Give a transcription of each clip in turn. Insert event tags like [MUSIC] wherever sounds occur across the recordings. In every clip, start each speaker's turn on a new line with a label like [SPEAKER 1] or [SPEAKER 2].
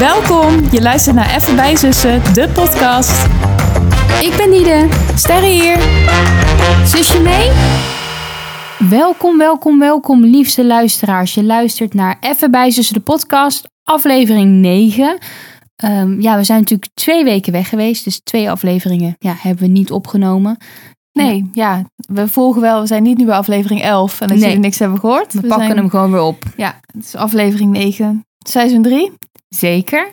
[SPEAKER 1] Welkom, je luistert naar Even bij Zussen, de podcast.
[SPEAKER 2] Ik ben Nide.
[SPEAKER 1] Sterre hier.
[SPEAKER 2] Zusje mee? Welkom, welkom, welkom, liefste luisteraars. Je luistert naar Even bij Zussen, de podcast, aflevering 9. Ehm, ja, we zijn natuurlijk twee weken weg geweest, dus twee afleveringen ja, hebben we niet opgenomen.
[SPEAKER 1] Nee, ja, we volgen wel. We zijn niet nu bij aflevering 11 en dat
[SPEAKER 2] Nee.
[SPEAKER 1] jullie niks hebben gehoord.
[SPEAKER 2] We, pakken
[SPEAKER 1] zijn-
[SPEAKER 2] hem gewoon weer op.
[SPEAKER 1] Ja, het is aflevering 9, seizoen 3.
[SPEAKER 2] Zeker.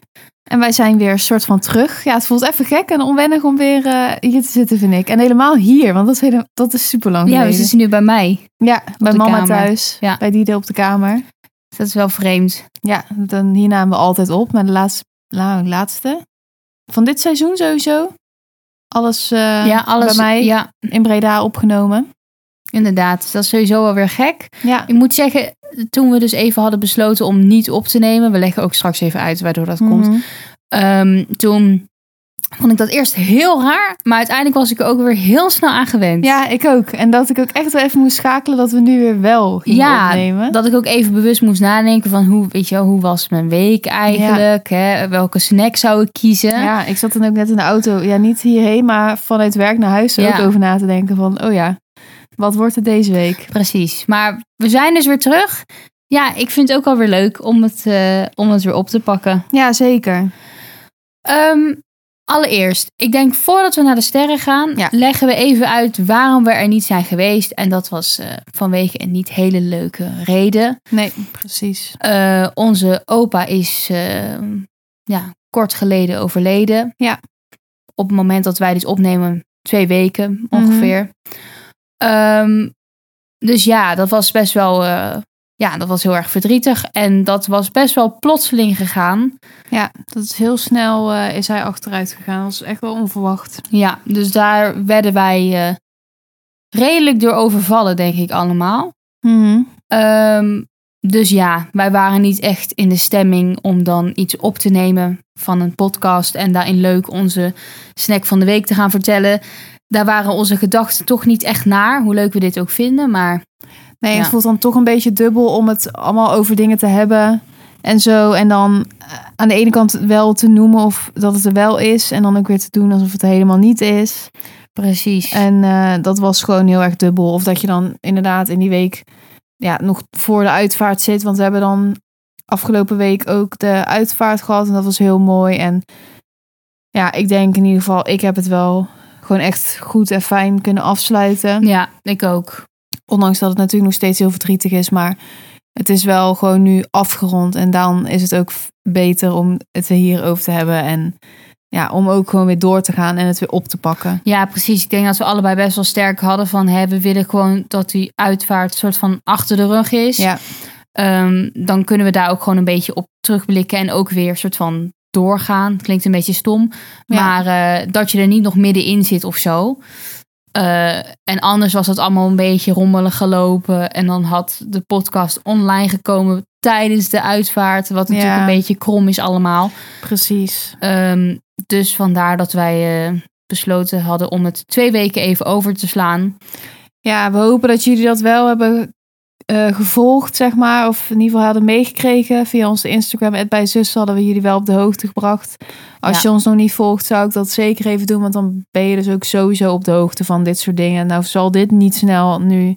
[SPEAKER 1] En wij zijn weer een soort van terug. Ja, het voelt even gek en onwennig om weer eh, hier te zitten, vind ik. En helemaal hier, want dat is, hele- dat is super lang
[SPEAKER 2] Ja, we
[SPEAKER 1] geleden.
[SPEAKER 2] zitten nu bij mij.
[SPEAKER 1] Ja, bij mama
[SPEAKER 2] kamer.
[SPEAKER 1] thuis.
[SPEAKER 2] Ja.
[SPEAKER 1] Bij Diede op de kamer.
[SPEAKER 2] Dus dat is wel vreemd.
[SPEAKER 1] Ja, dan hier namen we altijd op. Maar de laatste, nou, laatste van dit seizoen sowieso. Alles, eh,
[SPEAKER 2] ja, alles.
[SPEAKER 1] bij mij
[SPEAKER 2] Ja,
[SPEAKER 1] in Breda opgenomen.
[SPEAKER 2] Inderdaad. Dat is sowieso wel weer gek.
[SPEAKER 1] Ja,
[SPEAKER 2] Ik moet zeggen, toen we dus even hadden besloten om niet op te nemen, we leggen ook straks even uit waardoor dat komt.
[SPEAKER 1] Mhm.
[SPEAKER 2] Ehm, toen vond ik dat eerst heel raar, maar uiteindelijk was ik er ook weer heel snel aan gewend.
[SPEAKER 1] Ja, ik ook. En dat ik ook echt wel even moest schakelen dat we nu weer wel gingen
[SPEAKER 2] Ja,
[SPEAKER 1] opnemen.
[SPEAKER 2] Dat ik ook even bewust moest nadenken van hoe, weet je wel, hoe was mijn week eigenlijk? Hè? Welke snack zou ik kiezen?
[SPEAKER 1] Ja, ik zat dan ook net in de auto. Ja, niet hierheen, maar vanuit werk naar huis er
[SPEAKER 2] Ja.
[SPEAKER 1] ook over na te denken van, oh ja, wat wordt het deze week?
[SPEAKER 2] Precies. Maar we zijn dus weer terug. Ja, ik vind het ook alweer leuk om het, eh, om het weer op te pakken.
[SPEAKER 1] Ja, zeker.
[SPEAKER 2] Ehm, allereerst, ik denk voordat we naar de sterren gaan,
[SPEAKER 1] Ja.
[SPEAKER 2] leggen we even uit waarom we er niet zijn geweest. En dat was eh, vanwege een niet hele leuke reden.
[SPEAKER 1] Nee, precies.
[SPEAKER 2] Eh, onze opa is eh, ja, kort geleden overleden.
[SPEAKER 1] Ja.
[SPEAKER 2] Op het moment dat wij dit opnemen, twee weken ongeveer. Ehm, dus ja, dat was best wel, eh, ja, dat was heel erg verdrietig. En dat was best wel plotseling gegaan.
[SPEAKER 1] Ja, dat is heel snel eh, is hij achteruit gegaan. Dat was echt wel onverwacht.
[SPEAKER 2] Ja, dus daar werden wij eh, redelijk door overvallen, denk ik allemaal.
[SPEAKER 1] Mhm.
[SPEAKER 2] Ehm, dus ja, wij waren niet echt in de stemming om dan iets op te nemen van een podcast en daarin leuk onze snack van de week te gaan vertellen. Daar waren onze gedachten toch niet echt naar, hoe leuk we dit ook vinden. Maar
[SPEAKER 1] Nee,
[SPEAKER 2] Ja.
[SPEAKER 1] het voelt dan toch een beetje dubbel om het allemaal over dingen te hebben en zo. En dan eh, aan de ene kant wel te noemen of dat het er wel is. En dan ook weer te doen alsof het helemaal niet is.
[SPEAKER 2] precies.
[SPEAKER 1] En eh, dat was gewoon heel erg dubbel. Of dat je dan inderdaad in die week ja, nog voor de uitvaart zit. Want we hebben dan afgelopen week ook de uitvaart gehad. En dat was heel mooi. En ja, ik denk in ieder geval, ik heb het wel gewoon echt goed en fijn kunnen afsluiten.
[SPEAKER 2] ja, ik ook.
[SPEAKER 1] Ondanks dat het natuurlijk nog steeds heel verdrietig is. Maar het is wel gewoon nu afgerond. En dan is het ook beter om het weer hierover te hebben. En ja, om ook gewoon weer door te gaan en het weer op te pakken.
[SPEAKER 2] Ja, precies. Ik denk dat we allebei best wel sterk hadden van hè, we willen gewoon dat die uitvaart soort van achter de rug is.
[SPEAKER 1] Ja,
[SPEAKER 2] Ehm, dan kunnen we daar ook gewoon een beetje op terugblikken en ook weer soort van doorgaan. Klinkt een beetje stom,
[SPEAKER 1] Ja.
[SPEAKER 2] maar eh, dat je er niet nog middenin zit of zo. Eh, en anders was het allemaal een beetje rommelig gelopen. En dan had de podcast online gekomen tijdens de uitvaart. Wat natuurlijk
[SPEAKER 1] Ja.
[SPEAKER 2] een beetje krom is allemaal.
[SPEAKER 1] precies.
[SPEAKER 2] Ehm, dus vandaar dat wij eh, besloten hadden om het twee weken even over te slaan.
[SPEAKER 1] Ja, we hopen dat jullie dat wel hebben eh, gevolgd, zeg maar. Of in ieder geval hadden meegekregen. Via onze Instagram, bij zus, hadden we jullie wel op de hoogte gebracht. Als
[SPEAKER 2] Ja.
[SPEAKER 1] je ons nog niet volgt, zou ik dat zeker even doen. Want dan ben je dus ook sowieso op de hoogte van dit soort dingen. Nou zal dit niet snel nu,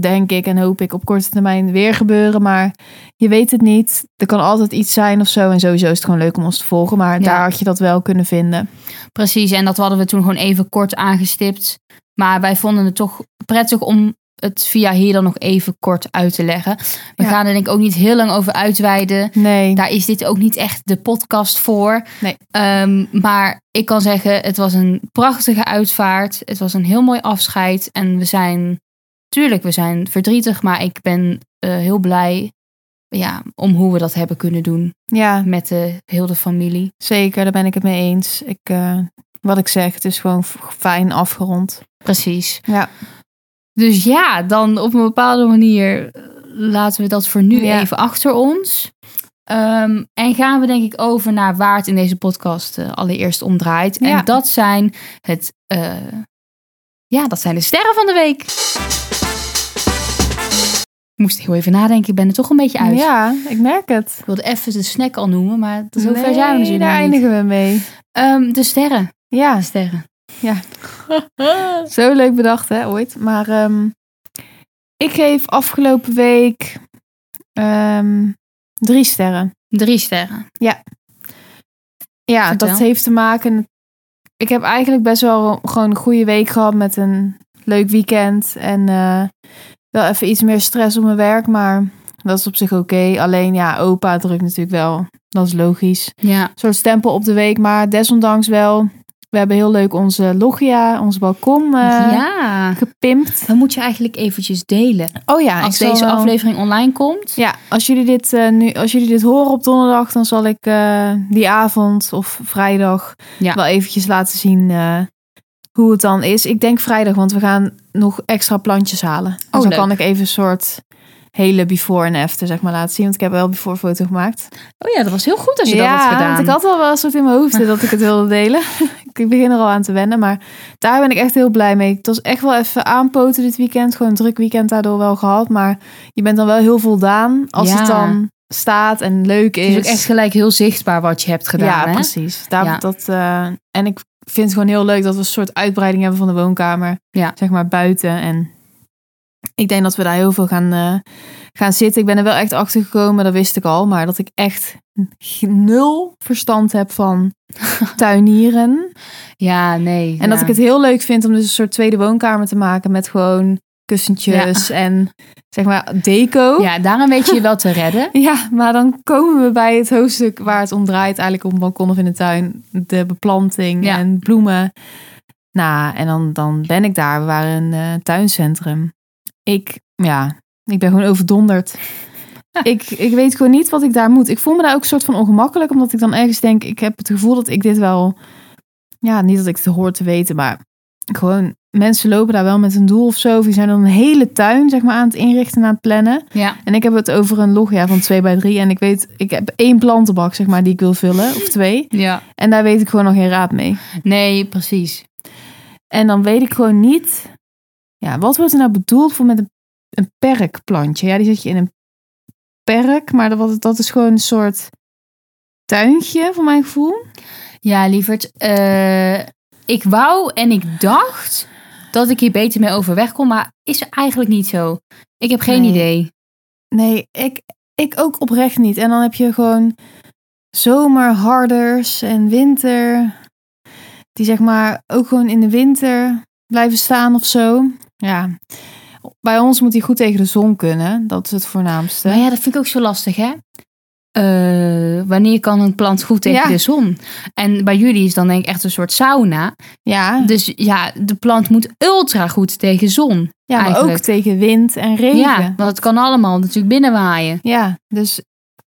[SPEAKER 1] denk ik en hoop ik, op korte termijn weer gebeuren. Maar je weet het niet. Er kan altijd iets zijn of zo. En sowieso is het gewoon leuk om ons te volgen. Maar
[SPEAKER 2] Ja.
[SPEAKER 1] daar had je dat wel kunnen vinden.
[SPEAKER 2] Precies, en dat hadden we toen gewoon even kort aangestipt. Maar wij vonden het toch prettig om het via hier dan nog even kort uit te leggen. We
[SPEAKER 1] Ja.
[SPEAKER 2] gaan er denk ik ook niet heel lang over uitweiden.
[SPEAKER 1] Nee,
[SPEAKER 2] Daar is dit ook niet echt de podcast voor.
[SPEAKER 1] Nee.
[SPEAKER 2] Ehm, maar ik kan zeggen, het was een prachtige uitvaart. Het was een heel mooi afscheid. En we zijn, tuurlijk, we zijn verdrietig. Maar ik ben eh, heel blij ja, om hoe we dat hebben kunnen doen
[SPEAKER 1] ja,
[SPEAKER 2] met de, heel de familie.
[SPEAKER 1] Zeker, daar ben ik het mee eens. Ik, eh, wat ik zeg, het is gewoon fijn afgerond.
[SPEAKER 2] Precies.
[SPEAKER 1] Ja.
[SPEAKER 2] Dus ja, dan op een bepaalde manier eh, laten we dat voor nu
[SPEAKER 1] Ja.
[SPEAKER 2] even achter ons. Ehm, en gaan we denk ik over naar waar het in deze podcast eh, allereerst om draait.
[SPEAKER 1] Ja.
[SPEAKER 2] En dat zijn het, eh, ja, dat zijn de sterren van de week. Ik moest heel even nadenken. Ik ben er toch een beetje uit.
[SPEAKER 1] Ja, ik merk het.
[SPEAKER 2] Ik wilde even de snack al noemen, maar zo ver
[SPEAKER 1] Nee,
[SPEAKER 2] zijn we natuurlijk
[SPEAKER 1] daar eindigen we mee.
[SPEAKER 2] Ehm, de sterren.
[SPEAKER 1] Ja,
[SPEAKER 2] De sterren. [LAUGHS]
[SPEAKER 1] zo leuk bedacht hè, ooit. Maar ehm, ik geef afgelopen week ehm, drie sterren.
[SPEAKER 2] Drie sterren.
[SPEAKER 1] Ja,
[SPEAKER 2] Vertel.
[SPEAKER 1] dat heeft te maken. Ik heb eigenlijk best wel gewoon een goede week gehad met een leuk weekend. En eh, wel even iets meer stress op mijn werk, maar dat is op zich oké. Alleen ja, opa drukt natuurlijk wel. Dat is logisch.
[SPEAKER 2] Ja.
[SPEAKER 1] Een soort stempel op de week, maar desondanks wel. We hebben heel leuk onze loggia, ons balkon eh,
[SPEAKER 2] ja.
[SPEAKER 1] gepimpt.
[SPEAKER 2] Dan moet je eigenlijk eventjes delen.
[SPEAKER 1] Oh ja,
[SPEAKER 2] Als deze
[SPEAKER 1] wel-
[SPEAKER 2] aflevering online komt.
[SPEAKER 1] Ja, als jullie dit eh, nu, als jullie dit horen op donderdag, dan zal ik eh, die avond of vrijdag
[SPEAKER 2] Ja.
[SPEAKER 1] wel eventjes laten zien eh, hoe het dan is. Ik denk vrijdag, want we gaan nog extra plantjes halen. Dus dan
[SPEAKER 2] Oh, leuk.
[SPEAKER 1] kan ik even een soort hele before en after zeg maar laten zien, want ik heb wel een before foto gemaakt.
[SPEAKER 2] Oh ja, dat was heel goed als je
[SPEAKER 1] ja,
[SPEAKER 2] dat had gedaan.
[SPEAKER 1] want ik had al wel een soort in mijn hoofd dat ik het wilde delen. [LAUGHS] ik begin er al aan te wennen, maar daar ben ik echt heel blij mee. Het was echt wel even aanpoten dit weekend, gewoon een druk weekend daardoor wel gehad, maar je bent dan wel heel voldaan als
[SPEAKER 2] Ja.
[SPEAKER 1] het dan staat en leuk is.
[SPEAKER 2] Het is ook echt gelijk heel zichtbaar wat je hebt gedaan.
[SPEAKER 1] ja,
[SPEAKER 2] hè?
[SPEAKER 1] precies. Daar,
[SPEAKER 2] Ja.
[SPEAKER 1] Dat, eh, en ik vind het gewoon heel leuk dat we een soort uitbreiding hebben van de woonkamer.
[SPEAKER 2] Ja.
[SPEAKER 1] Zeg maar buiten. En ik denk dat we daar heel veel gaan, eh, gaan zitten. Ik ben er wel echt achter gekomen, dat wist ik al. Maar dat ik echt nul verstand heb van [LAUGHS] tuinieren.
[SPEAKER 2] Ja, nee.
[SPEAKER 1] En dat ik het heel leuk vind om dus een soort tweede woonkamer te maken met gewoon kussentjes en zeg maar deco.
[SPEAKER 2] Ja, daarom weet je je wel te redden. [LAUGHS]
[SPEAKER 1] Ja, maar dan komen we bij het hoofdstuk waar het om draait, eigenlijk om het balkon of in de tuin, de beplanting
[SPEAKER 2] Ja.
[SPEAKER 1] en bloemen. Nou, en dan, dan ben ik daar. We waren een eh, tuincentrum. Ik, ja, ik ben gewoon overdonderd. [LAUGHS] ik, ik weet gewoon niet wat ik daar moet. Ik voel me daar ook een soort van ongemakkelijk, omdat ik dan ergens denk, ik heb het gevoel dat ik dit wel, ja, niet dat ik het hoor te weten, maar gewoon mensen lopen daar wel met een doel of zo. Of die zijn dan een hele tuin, zeg maar, aan het inrichten en aan het plannen.
[SPEAKER 2] Ja.
[SPEAKER 1] En ik heb het over een logja van 2 bij 3. En ik weet, ik heb één plantenbak, zeg maar, die ik wil vullen. Of twee. [LAUGHS]
[SPEAKER 2] ja.
[SPEAKER 1] En daar weet ik gewoon nog geen raad mee.
[SPEAKER 2] Nee, precies.
[SPEAKER 1] En dan weet ik gewoon niet... Ja, wat wordt er nou bedoeld voor met een, een perkplantje? Ja, die zet je in een perk. Maar dat, dat is gewoon een soort tuintje, voor mijn gevoel.
[SPEAKER 2] Ja, lieverd. eh, ik wou en ik dacht dat ik hier beter mee overweg kon, maar is eigenlijk niet zo. Ik heb geen
[SPEAKER 1] Nee.
[SPEAKER 2] idee.
[SPEAKER 1] Nee, ik, ik ook oprecht niet. En dan heb je gewoon zomerharders en winter. Die zeg maar ook gewoon in de winter blijven staan of zo. Ja, bij ons moet hij goed tegen de zon kunnen. Dat is het voornaamste.
[SPEAKER 2] Maar ja, dat vind ik ook zo lastig, hè? Eh, wanneer kan een plant goed tegen
[SPEAKER 1] Ja.
[SPEAKER 2] de zon? En bij jullie is dan denk ik echt een soort sauna.
[SPEAKER 1] Ja,
[SPEAKER 2] Dus ja, de plant moet ultra goed tegen zon.
[SPEAKER 1] ja maar ook
[SPEAKER 2] eigenlijk.
[SPEAKER 1] tegen wind en regen.
[SPEAKER 2] Ja,
[SPEAKER 1] Ja.
[SPEAKER 2] want het kan allemaal natuurlijk binnenwaaien.
[SPEAKER 1] dus...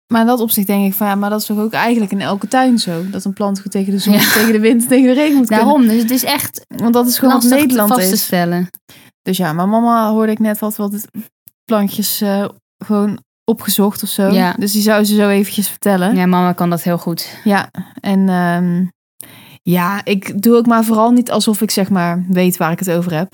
[SPEAKER 1] Maar in dat opzicht denk ik van ja, maar dat is toch ook eigenlijk in elke tuin zo. Dat een plant goed tegen de zon,
[SPEAKER 2] Ja. [LAUGHS]
[SPEAKER 1] tegen de wind, tegen de regen moet kunnen.
[SPEAKER 2] Daarom, dus het is echt
[SPEAKER 1] Want dat is gewoon wat Nederland
[SPEAKER 2] vast te
[SPEAKER 1] is. Dus ja, mijn mama hoorde ik net wat, wat plantjes eh, gewoon opgezocht of zo.
[SPEAKER 2] Ja.
[SPEAKER 1] Dus die zou ze zo eventjes vertellen. Ja,
[SPEAKER 2] Ja, mama kan dat heel goed.
[SPEAKER 1] en ehm, ja, ik doe ook maar vooral niet alsof ik zeg maar weet waar ik het over heb.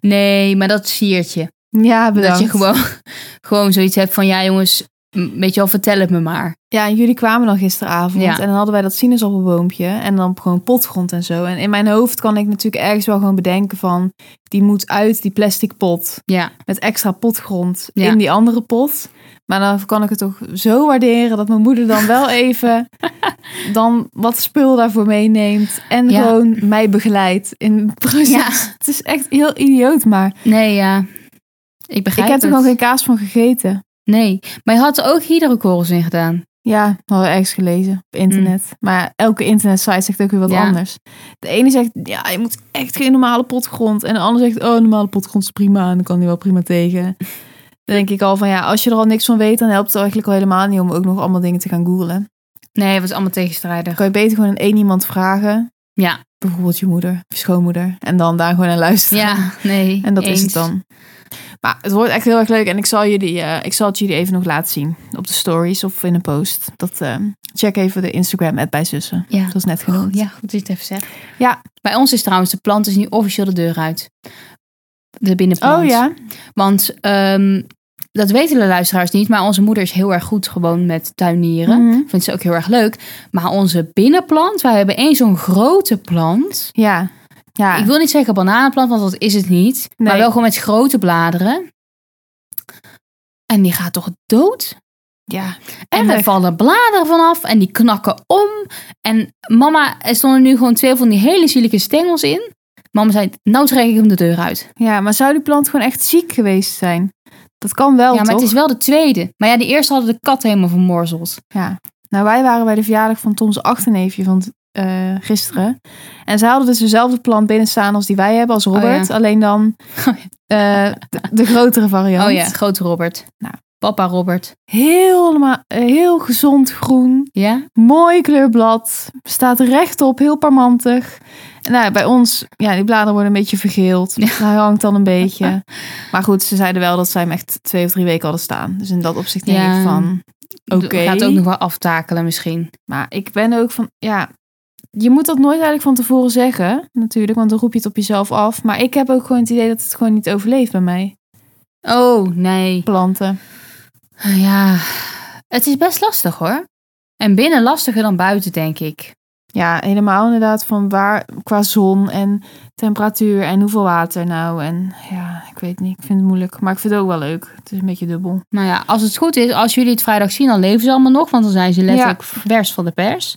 [SPEAKER 2] Nee, maar dat siert je.
[SPEAKER 1] Ja, bedankt.
[SPEAKER 2] Dat je gewoon, [LAUGHS] gewoon zoiets hebt van, ja jongens, weet je wel, vertel het me maar.
[SPEAKER 1] Ja, en jullie kwamen dan gisteravond
[SPEAKER 2] Ja.
[SPEAKER 1] en dan hadden wij dat sinaasappelboompje en dan gewoon potgrond en zo. En in mijn hoofd kan ik natuurlijk ergens wel gewoon bedenken van, die moet uit die plastic pot
[SPEAKER 2] Ja,
[SPEAKER 1] met extra potgrond
[SPEAKER 2] Ja.
[SPEAKER 1] in die andere pot. Maar dan kan ik het toch zo waarderen dat mijn moeder dan wel even [LAUGHS] dan wat spul daarvoor meeneemt en
[SPEAKER 2] Ja.
[SPEAKER 1] gewoon mij begeleidt in het proces.
[SPEAKER 2] Ja.
[SPEAKER 1] Het is echt heel idioot, maar
[SPEAKER 2] nee, ja. Ik
[SPEAKER 1] ik
[SPEAKER 2] begrijp
[SPEAKER 1] heb er nog geen kaas van gegeten.
[SPEAKER 2] Nee, maar je had er ook hydrokorrels in gedaan.
[SPEAKER 1] Ja, hadden we ergens gelezen op internet. Maar elke internetsite zegt ook weer wat
[SPEAKER 2] Mm. Ja.
[SPEAKER 1] anders. De ene zegt, ja, je moet echt geen normale potgrond. En de ander zegt, oh, normale potgrond is prima. En dan kan die wel prima tegen. Dan [LAUGHS] denk ik al van, ja, als je er al niks van weet... dan helpt het eigenlijk al helemaal niet om ook nog allemaal dingen te gaan googlen.
[SPEAKER 2] Nee, het was allemaal tegenstrijdig.
[SPEAKER 1] kan je beter gewoon aan één iemand vragen.
[SPEAKER 2] Ja,
[SPEAKER 1] Bijvoorbeeld je moeder, je schoonmoeder. En dan daar gewoon naar luisteren.
[SPEAKER 2] ja, nee. [LAUGHS]
[SPEAKER 1] En dat is het dan. Maar het wordt echt heel erg leuk. En ik zal, jullie, eh, ik zal het jullie even nog laten zien. Op de stories of in een post. Dat, eh, check even de Instagram, bij zussen.
[SPEAKER 2] Ja.
[SPEAKER 1] Dat is net genoemd.
[SPEAKER 2] Oh, ja, goed dat je het even zegt.
[SPEAKER 1] Ja.
[SPEAKER 2] Bij ons is trouwens de plant is nu officieel de deur uit. De binnenplant.
[SPEAKER 1] Oh ja.
[SPEAKER 2] Want ehm, dat weten de luisteraars niet, maar onze moeder is heel erg goed gewoon met tuinieren.
[SPEAKER 1] Mhm.
[SPEAKER 2] Vindt ze ook heel erg leuk. Maar onze binnenplant, wij hebben één zo'n grote plant.
[SPEAKER 1] Ja. Ja.
[SPEAKER 2] Ik wil niet zeggen bananenplant, want dat is het niet. Maar wel gewoon met grote bladeren. En die gaat toch dood?
[SPEAKER 1] ja.
[SPEAKER 2] En er vallen bladeren vanaf en die knakken om. En mama, er stonden nu gewoon twee van die hele zielige stengels in. Mama zei, nou trek ik hem de deur uit.
[SPEAKER 1] Ja, maar zou die plant gewoon echt ziek geweest zijn? Dat kan wel,
[SPEAKER 2] ja, maar
[SPEAKER 1] toch?
[SPEAKER 2] het is wel de tweede. Maar ja, die eerste hadden de kat helemaal vermorzeld.
[SPEAKER 1] Ja. Nou, wij waren bij de verjaardag van Tom's achterneefje van eh, gisteren. En ze hadden dus dezelfde plant binnen staan als die wij hebben, als Robert. Alleen dan [LAUGHS]
[SPEAKER 2] Oh
[SPEAKER 1] eh, de, de grotere variant.
[SPEAKER 2] Oh ja, grote Robert.
[SPEAKER 1] Nou.
[SPEAKER 2] Papa Robert.
[SPEAKER 1] Helemaal, eh, heel gezond groen.
[SPEAKER 2] Ja?
[SPEAKER 1] Mooi kleurblad. Staat rechtop, heel parmantig. Nou, bij ons, ja, die bladeren worden een beetje vergeeld. [LAUGHS] Hij hangt dan een beetje. [LAUGHS] Maar goed, ze zeiden wel dat zij hem echt twee of drie weken hadden staan. Dus in dat opzicht denk
[SPEAKER 2] Ja.
[SPEAKER 1] ik van, oké.
[SPEAKER 2] Gaat ook nog wel aftakelen misschien.
[SPEAKER 1] Maar ik ben ook van, ja, je moet dat nooit eigenlijk van tevoren zeggen, natuurlijk, want dan roep je het op jezelf af. Maar ik heb ook gewoon het idee dat het gewoon niet overleeft bij mij,
[SPEAKER 2] Oh, nee.
[SPEAKER 1] planten.
[SPEAKER 2] Ja, het is best lastig hoor. En binnen lastiger dan buiten, denk ik.
[SPEAKER 1] Ja, helemaal inderdaad van waar, qua zon en temperatuur en hoeveel water nou. En ja, ik weet niet, ik vind het moeilijk, maar ik vind het ook wel leuk. Het is een beetje dubbel.
[SPEAKER 2] Nou ja, als het goed is, als jullie het vrijdag zien, dan leven ze allemaal nog. Want dan zijn ze letterlijk vers van de pers.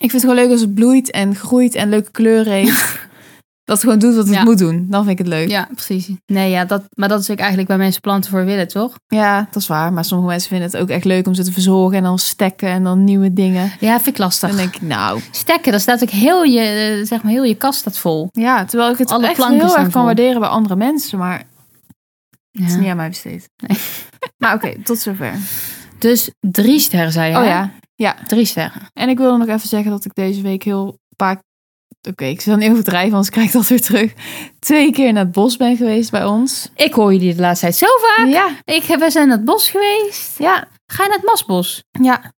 [SPEAKER 1] Ik vind het gewoon leuk als het bloeit en groeit en leuke kleuren heeft. [LAUGHS] dat het gewoon doet wat het
[SPEAKER 2] Ja.
[SPEAKER 1] moet doen. Dan vind ik het leuk. Ja.
[SPEAKER 2] Ja, precies. Nee, ja, dat, maar dat is ook eigenlijk waar mensen planten voor willen, toch?
[SPEAKER 1] dat is waar. Maar sommige mensen vinden het ook echt leuk om ze te verzorgen en dan stekken en dan nieuwe dingen.
[SPEAKER 2] Ja, vind ik lastig.
[SPEAKER 1] Dan denk ik, nou,
[SPEAKER 2] Stekken, dan staat ook heel je, eh, zeg maar, heel je kast staat vol.
[SPEAKER 1] Ja, terwijl ik het
[SPEAKER 2] Alle
[SPEAKER 1] echt heel erg kan waarderen bij andere mensen, maar het is
[SPEAKER 2] Ja.
[SPEAKER 1] niet aan mij besteed. Maar oké, tot zover.
[SPEAKER 2] Dus drie sterren, zei je.
[SPEAKER 1] Oh
[SPEAKER 2] hè?
[SPEAKER 1] ja, ja.
[SPEAKER 2] Drie sterren.
[SPEAKER 1] En ik wilde nog even zeggen dat ik deze week heel vaak... Oké, ik zal niet overdrijven, anders krijg ik dat weer terug. Twee keer naar het bos ben geweest bij ons.
[SPEAKER 2] Ik hoor jullie de laatste tijd zo vaak.
[SPEAKER 1] Ja,
[SPEAKER 2] Ik we zijn naar het bos geweest.
[SPEAKER 1] ja,
[SPEAKER 2] Ga je naar het Masbos?
[SPEAKER 1] ja.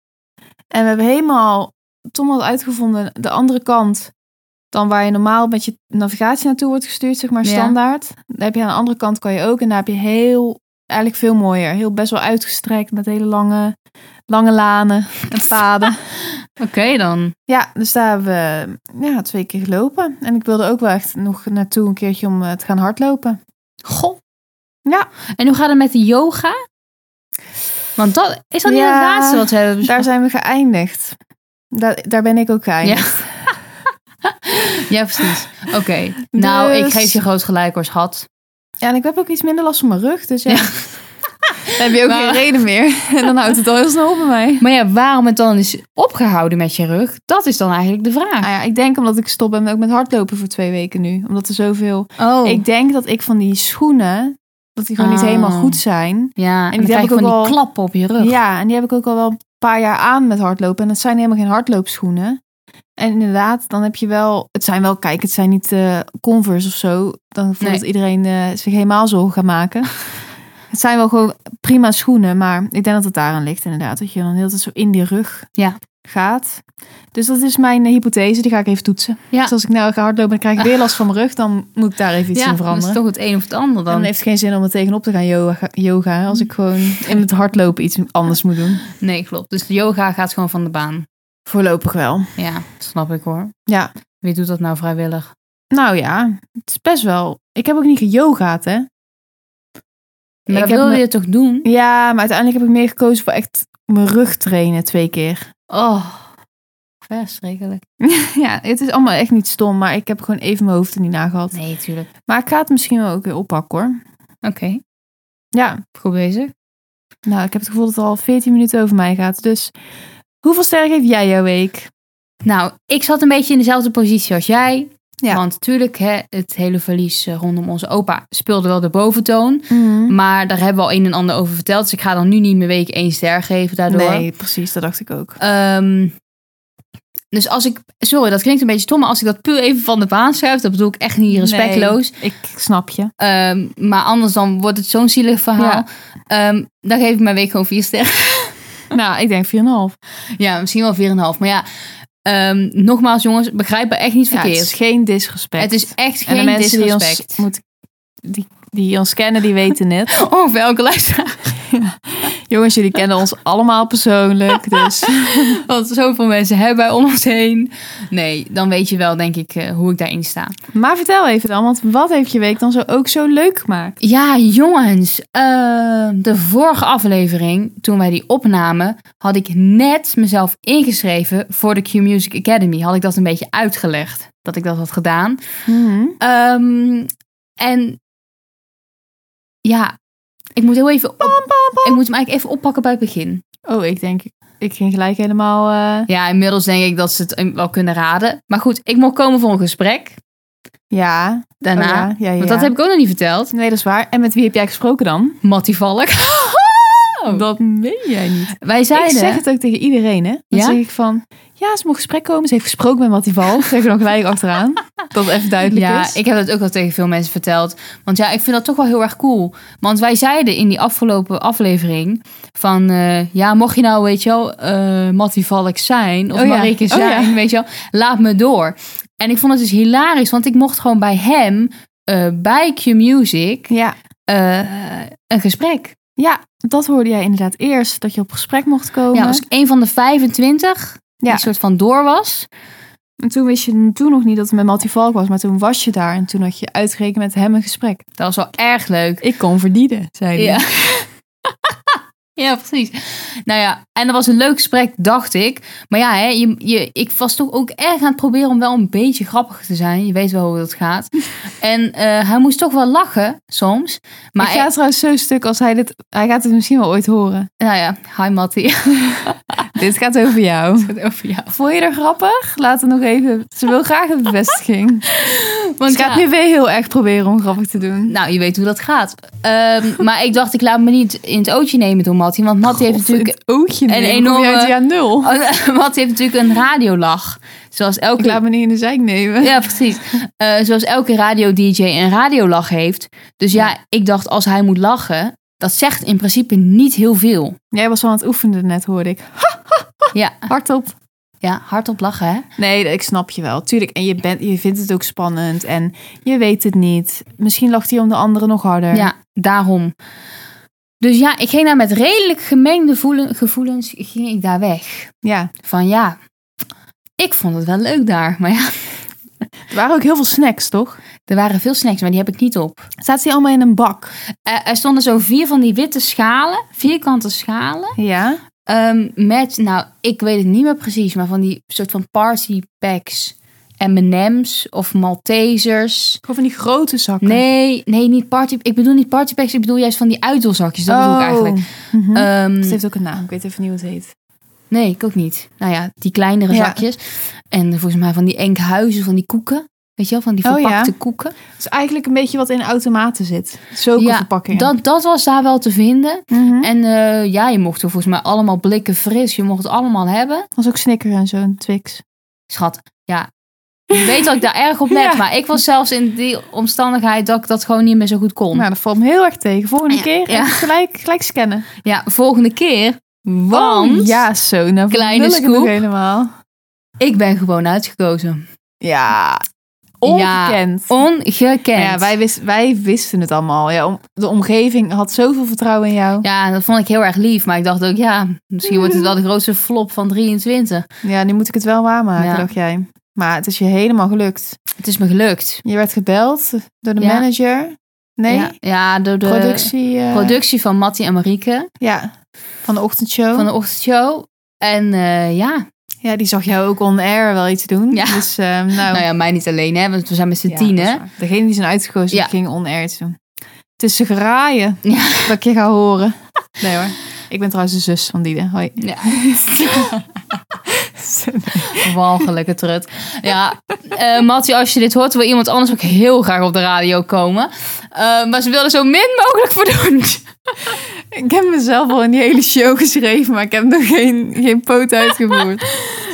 [SPEAKER 1] En we hebben helemaal... Tom had uitgevonden de andere kant dan waar je normaal met je navigatie naartoe wordt gestuurd, zeg maar
[SPEAKER 2] Ja.
[SPEAKER 1] standaard. Daar heb je aan de andere kant kan je ook. En daar heb je heel, eigenlijk veel mooier. Heel best wel uitgestrekt met hele lange, lange lanen en paden. [LAUGHS]
[SPEAKER 2] Oké dan.
[SPEAKER 1] Ja, dus daar hebben we ja, twee keer gelopen. En ik wilde ook wel echt nog naartoe een keertje om eh, te gaan hardlopen.
[SPEAKER 2] Goh.
[SPEAKER 1] Ja.
[SPEAKER 2] En hoe gaat het met de yoga? Want dat is dat niet het laatste wat we hebben
[SPEAKER 1] Daar zijn we geëindigd. Daar, daar ben ik ook geëindigd. [LAUGHS]
[SPEAKER 2] Ja, precies. Oké. Nou, ik
[SPEAKER 1] Dus-
[SPEAKER 2] geef je groot gelijk hoor, schat.
[SPEAKER 1] Ja, en ik heb ook iets minder last van mijn rug. Dus ja,
[SPEAKER 2] Ja. [LAUGHS]
[SPEAKER 1] dan [LAUGHS] heb je ook
[SPEAKER 2] Maar-
[SPEAKER 1] geen reden meer. [LAUGHS] En dan houdt het al heel snel op bij mij.
[SPEAKER 2] Maar ja, waarom het dan is opgehouden met je rug? Dat is dan eigenlijk de vraag.
[SPEAKER 1] Nou ja, ik denk omdat ik stop ben ook met hardlopen voor twee weken nu. Omdat er zoveel...
[SPEAKER 2] Oh,
[SPEAKER 1] Ik denk dat ik van die schoenen, dat die gewoon niet
[SPEAKER 2] Ah.
[SPEAKER 1] helemaal goed zijn.
[SPEAKER 2] ja. En,
[SPEAKER 1] die
[SPEAKER 2] krijg je
[SPEAKER 1] heb ik
[SPEAKER 2] van
[SPEAKER 1] ook
[SPEAKER 2] die
[SPEAKER 1] al-
[SPEAKER 2] klappen op je rug.
[SPEAKER 1] Ja, en die heb ik ook al wel een paar jaar aan met hardlopen. En dat zijn helemaal geen hardloopschoenen. En inderdaad, dan heb je wel... Het zijn wel, kijk, het zijn niet eh, Converse of zo. Dan voordat
[SPEAKER 2] Nee.
[SPEAKER 1] iedereen eh, zich helemaal zorgen gaat maken. [LAUGHS] het zijn wel gewoon prima schoenen. Maar ik denk dat het daaraan ligt inderdaad. Dat je dan heel tijd zo in die rug
[SPEAKER 2] Ja.
[SPEAKER 1] gaat. Dus dat is mijn eh, hypothese. Die ga ik even toetsen.
[SPEAKER 2] Ja.
[SPEAKER 1] Dus als ik nou ga hardlopen en krijg ik weer last van mijn rug. Dan moet ik daar even iets
[SPEAKER 2] ja,
[SPEAKER 1] in
[SPEAKER 2] dat is
[SPEAKER 1] veranderen.
[SPEAKER 2] toch het een of het ander
[SPEAKER 1] Dan
[SPEAKER 2] dan.
[SPEAKER 1] heeft het geen zin om er tegenop te gaan yoga, yoga als ik gewoon in het hardlopen iets anders moet doen.
[SPEAKER 2] Nee, klopt. Dus de yoga gaat gewoon van de baan.
[SPEAKER 1] Voorlopig wel.
[SPEAKER 2] Ja, snap ik hoor.
[SPEAKER 1] Ja,
[SPEAKER 2] Wie doet dat nou vrijwillig?
[SPEAKER 1] nou ja, het is best wel. Ik heb ook niet geyogaat, hè?
[SPEAKER 2] Maar
[SPEAKER 1] ik
[SPEAKER 2] dat wilde
[SPEAKER 1] me-
[SPEAKER 2] je toch doen?
[SPEAKER 1] Ja, maar uiteindelijk heb ik meer gekozen voor echt mijn rug trainen twee keer.
[SPEAKER 2] Oh, verschrikkelijk. [LAUGHS]
[SPEAKER 1] ja, het is allemaal echt niet stom, maar ik heb gewoon even mijn hoofd er niet na gehad.
[SPEAKER 2] Nee, tuurlijk.
[SPEAKER 1] Maar ik ga het misschien wel ook weer oppakken, hoor.
[SPEAKER 2] Oké,
[SPEAKER 1] Ja,
[SPEAKER 2] goed bezig.
[SPEAKER 1] nou, ik heb het gevoel dat het al 14 minuten over mij gaat. Dus hoeveel sterren geef jij jouw week?
[SPEAKER 2] Nou, ik zat een beetje in dezelfde positie als jij.
[SPEAKER 1] Ja.
[SPEAKER 2] Want natuurlijk, hè, het hele verlies eh, rondom onze opa speelde wel de boventoon.
[SPEAKER 1] Mhm.
[SPEAKER 2] Maar daar hebben we al een en ander over verteld. Dus ik ga dan nu niet meer week één ster geven daardoor.
[SPEAKER 1] Nee, precies, dat dacht ik ook.
[SPEAKER 2] Ehm, dus als ik, sorry, dat klinkt een beetje stom, maar als ik dat puur even van de baan schuif, dat bedoel ik echt niet respectloos.
[SPEAKER 1] Nee, ik snap je.
[SPEAKER 2] Ehm, maar anders dan wordt het zo'n zielig verhaal.
[SPEAKER 1] Ja.
[SPEAKER 2] Ehm, dan geef ik mijn week gewoon vier sterren. [LAUGHS]
[SPEAKER 1] nou, ik denk 4,5.
[SPEAKER 2] ja, misschien wel 4,5. Maar ja, ehm, nogmaals jongens, begrijp me echt niet
[SPEAKER 1] Ja,
[SPEAKER 2] verkeerd.
[SPEAKER 1] het is geen disrespect.
[SPEAKER 2] het is echt
[SPEAKER 1] en de
[SPEAKER 2] geen
[SPEAKER 1] mensen die ons
[SPEAKER 2] disrespect.
[SPEAKER 1] moeten die, die ons kennen, die weten het. [LAUGHS]
[SPEAKER 2] Oh, welke luisteraar?
[SPEAKER 1] Jongens, jullie kennen ons allemaal persoonlijk. Dus [LAUGHS]
[SPEAKER 2] Want zoveel mensen hebben wij om ons heen. Nee, dan weet je wel, denk ik, eh, hoe ik daarin sta.
[SPEAKER 1] Maar vertel even dan, want wat heeft je week dan zo ook zo leuk gemaakt?
[SPEAKER 2] Ja, jongens. eh, de vorige aflevering, toen wij die opnamen, had ik net mezelf ingeschreven voor de Q Music Academy. Had ik dat een beetje uitgelegd, dat ik dat had gedaan. Ehm, en ja, ik moet heel even op, ik moet hem eigenlijk even oppakken bij het begin.
[SPEAKER 1] Oh, ik denk, ik ging gelijk helemaal... eh,
[SPEAKER 2] Ja, inmiddels denk ik dat ze het wel kunnen raden. Maar goed, ik mocht komen voor een gesprek
[SPEAKER 1] ja,
[SPEAKER 2] daarna.
[SPEAKER 1] Oh ja, ja, ja.
[SPEAKER 2] Want dat heb ik ook nog niet verteld.
[SPEAKER 1] Nee, dat is waar. En met wie heb jij gesproken dan?
[SPEAKER 2] Mattie Valk. [LAUGHS]
[SPEAKER 1] Dat meen jij niet.
[SPEAKER 2] Wij
[SPEAKER 1] Ik
[SPEAKER 2] zeiden...
[SPEAKER 1] zeg het ook tegen iedereen, hè? Dan
[SPEAKER 2] Ja?
[SPEAKER 1] zeg ik van, ja, ze mocht gesprek komen. Ze heeft gesproken met Mattie Val. [LAUGHS] Zeg ik er nog gelijk achteraan. Dat het even duidelijk
[SPEAKER 2] Ja,
[SPEAKER 1] is.
[SPEAKER 2] ik heb dat ook al tegen veel mensen verteld. Want ja, ik vind dat toch wel heel erg cool. Want wij zeiden in die afgelopen aflevering van... eh, ja, mocht je nou, weet je wel, eh Mattie Valk zijn of
[SPEAKER 1] Oh ja.
[SPEAKER 2] Marike
[SPEAKER 1] Oh
[SPEAKER 2] zijn,
[SPEAKER 1] ja.
[SPEAKER 2] weet je wel, laat me door. En ik vond het dus hilarisch, want ik mocht gewoon bij hem, eh, bij Q Music,
[SPEAKER 1] Ja.
[SPEAKER 2] een gesprek.
[SPEAKER 1] Ja, dat hoorde jij inderdaad eerst. Dat je op gesprek mocht komen.
[SPEAKER 2] Ja, was ik een van de 25 die
[SPEAKER 1] Ja.
[SPEAKER 2] soort van door was.
[SPEAKER 1] En toen wist je toen nog niet dat het met Mattie Valk was. Maar toen was je daar. En toen had je uitgerekend met hem een gesprek.
[SPEAKER 2] Dat was wel erg leuk.
[SPEAKER 1] Ik kon verdienen, zei hij.
[SPEAKER 2] Ja. [LAUGHS] [LAUGHS] ja, precies. Nou ja, en dat was een leuk gesprek, dacht ik. Maar ja, hè, je, je, ik was toch ook erg aan het proberen om wel een beetje grappig te zijn. Je weet wel hoe dat gaat. [LAUGHS] En eh, hij moest toch wel lachen, soms. Maar
[SPEAKER 1] ik ga trouwens zo stuk als hij dit... Hij gaat het misschien wel ooit horen.
[SPEAKER 2] nou ja, hi Mattie. [LAUGHS]
[SPEAKER 1] dit gaat over jou.
[SPEAKER 2] Over jou.
[SPEAKER 1] Vond je er grappig? Laat het nog even... Ze wil graag een bevestiging.
[SPEAKER 2] Want
[SPEAKER 1] Ze gaat
[SPEAKER 2] ja,
[SPEAKER 1] nu weer heel erg proberen om grappig te doen.
[SPEAKER 2] nou, je weet hoe dat gaat. Ehm, [LAUGHS] maar ik dacht, ik laat me niet in het ootje nemen door Mattie. Want Mattie heeft natuurlijk
[SPEAKER 1] Het ootje
[SPEAKER 2] een enorme-
[SPEAKER 1] uit jaar nul. [LAUGHS]
[SPEAKER 2] Oh, [LAUGHS] hij heeft natuurlijk een radiolach. Zoals elke...
[SPEAKER 1] Ik laat me niet in de zijk nemen.
[SPEAKER 2] Ja, precies. Eh, zoals elke radio-dj een radiolach heeft. Dus ja, ik dacht als hij moet lachen, dat zegt in principe niet heel veel.
[SPEAKER 1] Jij was al aan het oefenen net, hoorde ik.
[SPEAKER 2] Ja,
[SPEAKER 1] Hardop.
[SPEAKER 2] Ja hardop lachen hè.
[SPEAKER 1] Nee, ik snap je wel. Tuurlijk. En je, bent, je vindt het ook spannend. En je weet het niet. Misschien lacht hij om de anderen nog harder.
[SPEAKER 2] Ja, daarom. Dus ja, ik ging daar met redelijk gemengde voelen- gevoelens ging ik daar weg.
[SPEAKER 1] Ja.
[SPEAKER 2] Van ja, ik vond het wel leuk daar. Maar ja, [LAUGHS]
[SPEAKER 1] Er waren ook heel veel snacks, toch?
[SPEAKER 2] er waren veel snacks, maar die heb ik niet op.
[SPEAKER 1] Zaten die allemaal in een bak?
[SPEAKER 2] Eh, er stonden zo vier van die witte schalen, vierkante schalen.
[SPEAKER 1] Ja.
[SPEAKER 2] Ehm, met, nou, ik weet het niet meer precies, maar van die soort van party packs. M&M's of Maltesers.
[SPEAKER 1] Gewoon van die grote zakken.
[SPEAKER 2] Nee, nee, niet party. Ik bedoel niet party packs, ik bedoel juist van die uitdeelzakjes. Dat bedoel ik eigenlijk.
[SPEAKER 1] Mhm.
[SPEAKER 2] Ehm,
[SPEAKER 1] het heeft ook een naam. Ik weet even niet hoe het heet.
[SPEAKER 2] nee, ik ook niet. Nou ja, die kleinere
[SPEAKER 1] Ja.
[SPEAKER 2] zakjes. En volgens mij van die enkhuizen, van die koeken. Weet je wel, van die
[SPEAKER 1] Oh, ja.
[SPEAKER 2] verpakte koeken.
[SPEAKER 1] Het is eigenlijk een beetje wat in automaten zit. Zulke
[SPEAKER 2] Ja,
[SPEAKER 1] verpakkingen.
[SPEAKER 2] Dat, dat was daar wel te vinden.
[SPEAKER 1] Mhm.
[SPEAKER 2] En eh, ja, je mocht er volgens mij allemaal blikken fris. Je mocht het allemaal hebben.
[SPEAKER 1] was ook Snicker en zo'n Twix.
[SPEAKER 2] Schat, ja. Je weet dat ik daar erg op [LAUGHS] let.
[SPEAKER 1] Ja.
[SPEAKER 2] Maar ik was zelfs in die omstandigheid dat ik dat gewoon niet meer zo goed kon.
[SPEAKER 1] Nou, dat valt me heel erg tegen. Volgende
[SPEAKER 2] Ja,
[SPEAKER 1] keer gelijk, gelijk scannen.
[SPEAKER 2] Ja, volgende keer. Want
[SPEAKER 1] Oh, ja, zo. Nou,
[SPEAKER 2] Kleine
[SPEAKER 1] wil ik
[SPEAKER 2] scoop.
[SPEAKER 1] helemaal.
[SPEAKER 2] ik ben gewoon uitgekozen.
[SPEAKER 1] Ja. Ongekend.
[SPEAKER 2] Ongekend.
[SPEAKER 1] Ja, wij, wist, wij wisten het allemaal. Ja, de omgeving had zoveel vertrouwen in jou.
[SPEAKER 2] Ja, dat vond ik heel erg lief. Maar ik dacht ook, ja, misschien wordt het wel de grootste flop van 23.
[SPEAKER 1] Ja, nu moet ik het wel waarmaken,
[SPEAKER 2] Ja.
[SPEAKER 1] dacht jij. Maar het is je helemaal gelukt.
[SPEAKER 2] Het is me gelukt.
[SPEAKER 1] Je werd gebeld door de
[SPEAKER 2] Ja.
[SPEAKER 1] manager. Nee?
[SPEAKER 2] Ja, ja door de
[SPEAKER 1] productie. eh,
[SPEAKER 2] productie van Mattie en Marieke
[SPEAKER 1] Ja, van de ochtendshow.
[SPEAKER 2] van de ochtendshow. En eh, ja,
[SPEAKER 1] Ja, die zag jou ook on air wel iets doen.
[SPEAKER 2] Ja.
[SPEAKER 1] Dus, eh, nou,
[SPEAKER 2] nou ja, mij niet alleen, hè, want we zijn met z'n
[SPEAKER 1] ja,
[SPEAKER 2] tien, hè.
[SPEAKER 1] Degene die zijn uitgekozen,
[SPEAKER 2] Ja.
[SPEAKER 1] ging on air iets doen. Tussen geraaien,
[SPEAKER 2] Ja.
[SPEAKER 1] dat ik je ga horen. Nee hoor. Ik ben trouwens de zus van Diede. Hoi.
[SPEAKER 2] Ja. [LAUGHS] [LAUGHS] Walgelijke trut. Ja, Mattie, als je dit hoort, wil iemand anders ook heel graag op de radio komen. Eh, maar ze willen zo min mogelijk voor doen. [LAUGHS]
[SPEAKER 1] Ik heb mezelf al in die hele show geschreven, maar ik heb nog geen, geen poot uitgevoerd. [LAUGHS]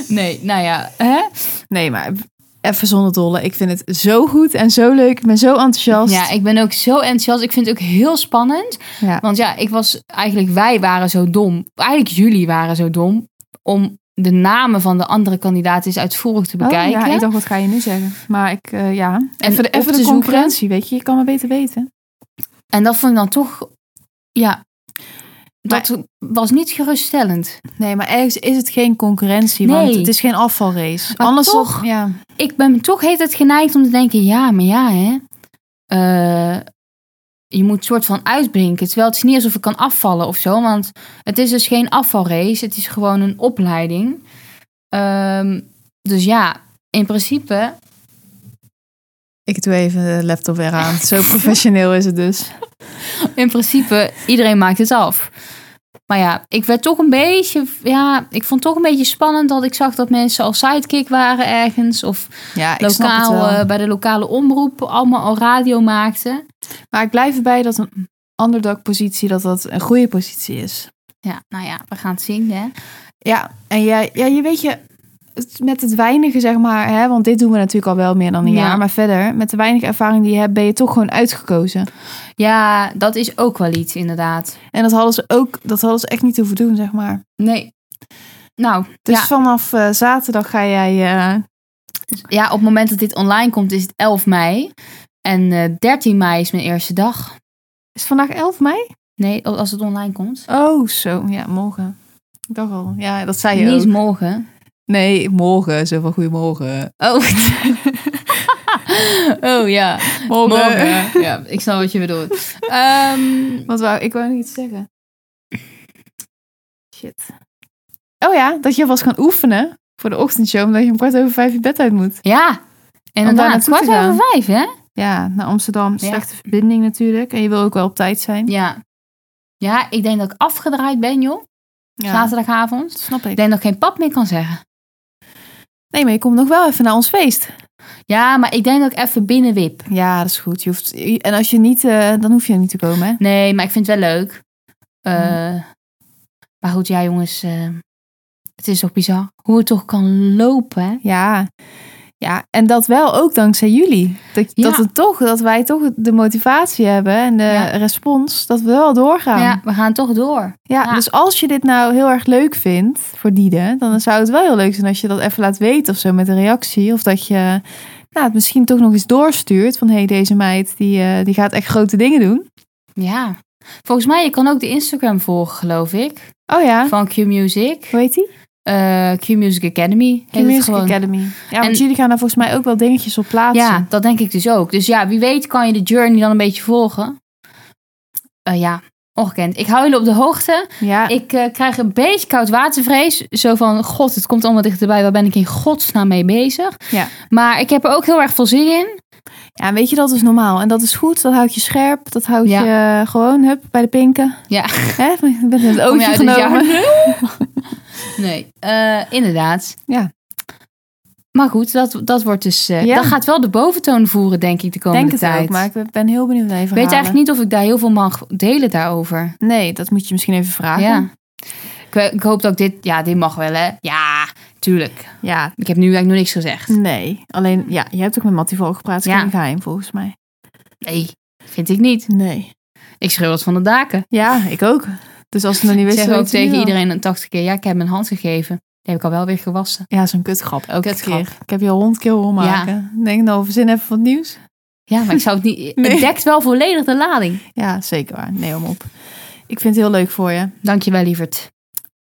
[SPEAKER 2] Nee, nou ja, hè?
[SPEAKER 1] Nee, maar even zonder dolle. Ik vind het zo goed en zo leuk. Ik ben zo enthousiast.
[SPEAKER 2] Ja, ik ben ook zo enthousiast. Ik vind het ook heel spannend.
[SPEAKER 1] Ja.
[SPEAKER 2] Want ja, ik was eigenlijk, wij waren zo dom. Eigenlijk jullie waren zo dom. Om de namen van de andere kandidaten eens uitvoerig te
[SPEAKER 1] Oh,
[SPEAKER 2] bekijken.
[SPEAKER 1] ja, ik dacht, wat ga je nu zeggen? Maar ik, eh, ja. Even, de,
[SPEAKER 2] op
[SPEAKER 1] even de
[SPEAKER 2] zoeken.
[SPEAKER 1] concurrentie, weet je. Je kan maar beter weten.
[SPEAKER 2] En dat vond ik dan toch, ja, dat was niet geruststellend.
[SPEAKER 1] Nee, maar ergens is het geen concurrentie, want het is geen afvalrace.
[SPEAKER 2] Maar
[SPEAKER 1] Anders
[SPEAKER 2] toch-
[SPEAKER 1] ja.
[SPEAKER 2] Ik ben toch heet het geneigd om te denken, ja, maar ja, hè. Eh, je moet soort van uitblinken. Terwijl het is niet alsof ik kan afvallen of zo. Want het is dus geen afvalrace. Het is gewoon een opleiding. Ehm, dus ja, in principe
[SPEAKER 1] Ik doe even de laptop weer aan. [LAUGHS] Zo professioneel is het dus.
[SPEAKER 2] in principe, iedereen maakt het af. Maar ja, ik werd toch een beetje, ja, ik vond het toch een beetje spannend dat ik zag dat mensen al sidekick waren ergens. Of
[SPEAKER 1] Ja,
[SPEAKER 2] lokaal eh, bij de lokale omroep allemaal al radio maakten.
[SPEAKER 1] Maar ik blijf erbij dat een underdog positie, dat dat een goede positie is.
[SPEAKER 2] Ja, nou ja, we gaan het zien, hè.
[SPEAKER 1] Ja, en ja, ja je weet je, met het weinige zeg maar, hè, want dit doen we natuurlijk al wel meer dan een
[SPEAKER 2] Ja.
[SPEAKER 1] jaar. Maar verder, met de weinige ervaring die je hebt, ben je toch gewoon uitgekozen.
[SPEAKER 2] Ja, dat is ook wel iets, inderdaad.
[SPEAKER 1] En dat hadden ze ook, dat hadden ze echt niet hoeven doen, zeg maar.
[SPEAKER 2] Nee. Nou,
[SPEAKER 1] Dus
[SPEAKER 2] ja,
[SPEAKER 1] vanaf eh, zaterdag ga jij, eh,
[SPEAKER 2] ja, op het moment dat dit online komt is het 11 mei. En eh 13 mei is mijn eerste dag.
[SPEAKER 1] is het vandaag 11 mei?
[SPEAKER 2] Nee, als het online komt.
[SPEAKER 1] Oh, zo, ja, morgen. Ik dacht al, ja, dat zei je
[SPEAKER 2] Niet
[SPEAKER 1] ook.
[SPEAKER 2] morgen.
[SPEAKER 1] Nee, morgen, zo van goedemorgen.
[SPEAKER 2] Oh. [LAUGHS] oh ja.
[SPEAKER 1] Morgen.
[SPEAKER 2] Morgen. Ja, ik snap wat je bedoelt. Ehm,
[SPEAKER 1] Wat wou, ik wou nog iets zeggen. Shit. Oh ja, dat je was gaan oefenen voor de ochtendshow, omdat je om kwart over vijf je bed uit moet.
[SPEAKER 2] ja, inderdaad.
[SPEAKER 1] naartoe te
[SPEAKER 2] Kwart over vijf, hè?
[SPEAKER 1] Ja, naar Amsterdam.
[SPEAKER 2] Ja.
[SPEAKER 1] Slechte verbinding natuurlijk. En je wil ook wel op tijd zijn.
[SPEAKER 2] Ja. Ja, ik denk dat ik afgedraaid ben, joh.
[SPEAKER 1] Ja,
[SPEAKER 2] Zaterdagavond.
[SPEAKER 1] snap ik.
[SPEAKER 2] Ik denk dat ik geen pap meer kan zeggen.
[SPEAKER 1] Nee, maar je komt nog wel even naar ons feest.
[SPEAKER 2] Ja, maar ik denk dat ik even binnenwip.
[SPEAKER 1] Ja, dat is goed. Je hoeft, en als je niet, eh, dan hoef je niet te komen. Hè?
[SPEAKER 2] Nee, maar ik vind het wel leuk. Eh,
[SPEAKER 1] Hmm.
[SPEAKER 2] Maar goed, ja jongens. eh, het is toch bizar hoe het toch kan lopen, hè?
[SPEAKER 1] Ja. Ja, en dat wel ook dankzij jullie. Dat,
[SPEAKER 2] Ja.
[SPEAKER 1] dat, het toch, dat wij toch de motivatie hebben en de
[SPEAKER 2] Ja.
[SPEAKER 1] respons, dat we wel doorgaan.
[SPEAKER 2] Ja, we gaan toch door.
[SPEAKER 1] Ja,
[SPEAKER 2] Ja.
[SPEAKER 1] dus als je dit nou heel erg leuk vindt voor Diede, dan zou het wel heel leuk zijn als je dat even laat weten of zo met een reactie. Of dat je nou, het misschien toch nog eens doorstuurt van hé, hey, deze meid die, eh, die gaat echt grote dingen doen.
[SPEAKER 2] Ja. Volgens mij, je kan ook de Instagram volgen, geloof ik.
[SPEAKER 1] Oh ja,
[SPEAKER 2] Van Q Music.
[SPEAKER 1] hoe heet die?
[SPEAKER 2] Eh, Q Music Academy. heet het
[SPEAKER 1] Music
[SPEAKER 2] gewoon.
[SPEAKER 1] Academy. Ja, want
[SPEAKER 2] En-
[SPEAKER 1] jullie gaan daar volgens mij ook wel dingetjes op plaatsen.
[SPEAKER 2] Ja, dat denk ik dus ook. Dus ja, wie weet kan je de journey dan een beetje volgen. Eh, ja, ongekend. Ik hou jullie op de hoogte.
[SPEAKER 1] Ja,
[SPEAKER 2] Ik eh, krijg een beetje koudwatervrees. Zo van, god, het komt allemaal dichterbij. Waar ben ik in godsnaam mee bezig?
[SPEAKER 1] Ja.
[SPEAKER 2] Maar ik heb er ook heel erg veel zin in.
[SPEAKER 1] ja, weet je, dat is normaal. En dat is goed, dat houdt je scherp. Dat houdt
[SPEAKER 2] Ja.
[SPEAKER 1] je gewoon, hup, bij de pinken.
[SPEAKER 2] Ja.
[SPEAKER 1] Hè? Bent in het
[SPEAKER 2] Kom je
[SPEAKER 1] ootje
[SPEAKER 2] uit het jaar
[SPEAKER 1] genomen. [LAUGHS]
[SPEAKER 2] Nee, eh, inderdaad.
[SPEAKER 1] Ja.
[SPEAKER 2] Maar goed, dat, dat wordt dus... eh
[SPEAKER 1] Ja.
[SPEAKER 2] Dat gaat wel de boventoon voeren, denk ik, de komende
[SPEAKER 1] Denk het
[SPEAKER 2] tijd.
[SPEAKER 1] ook, maar ik ben heel benieuwd naar je
[SPEAKER 2] Ik weet eigenlijk niet of ik daar heel veel mag delen daarover.
[SPEAKER 1] Nee, dat moet je misschien even vragen.
[SPEAKER 2] Ja. Ik, ik hoop dat ik dit... Ja, dit mag wel, hè? Ja, tuurlijk.
[SPEAKER 1] Ja,
[SPEAKER 2] Ik heb nu eigenlijk nog niks gezegd.
[SPEAKER 1] nee. Alleen, ja, je hebt ook met Mattie Volk gepraat.
[SPEAKER 2] Ja.
[SPEAKER 1] geen geheim, volgens mij.
[SPEAKER 2] Nee, vind ik niet.
[SPEAKER 1] Nee.
[SPEAKER 2] Ik schreeuw dat van de daken.
[SPEAKER 1] Ja, ik ook. Dus als ze nog niet wisten...
[SPEAKER 2] zeg ook tegen iedereen een 80 keer... Ja, ik heb mijn hand gegeven. Die heb ik al wel weer gewassen.
[SPEAKER 1] Ja, zo'n kutgrap. Elke
[SPEAKER 2] Kutgrap.
[SPEAKER 1] keer. Ik heb je al honderd keer horen maken. Denk nou, verzin even wat nieuws.
[SPEAKER 2] Ja, maar ik zou het niet... [LAUGHS]
[SPEAKER 1] Nee.
[SPEAKER 2] Het dekt wel volledig de lading.
[SPEAKER 1] Ja, zeker waar. Nee, om op. Ik vind het heel leuk voor je.
[SPEAKER 2] Dankjewel, lieverd.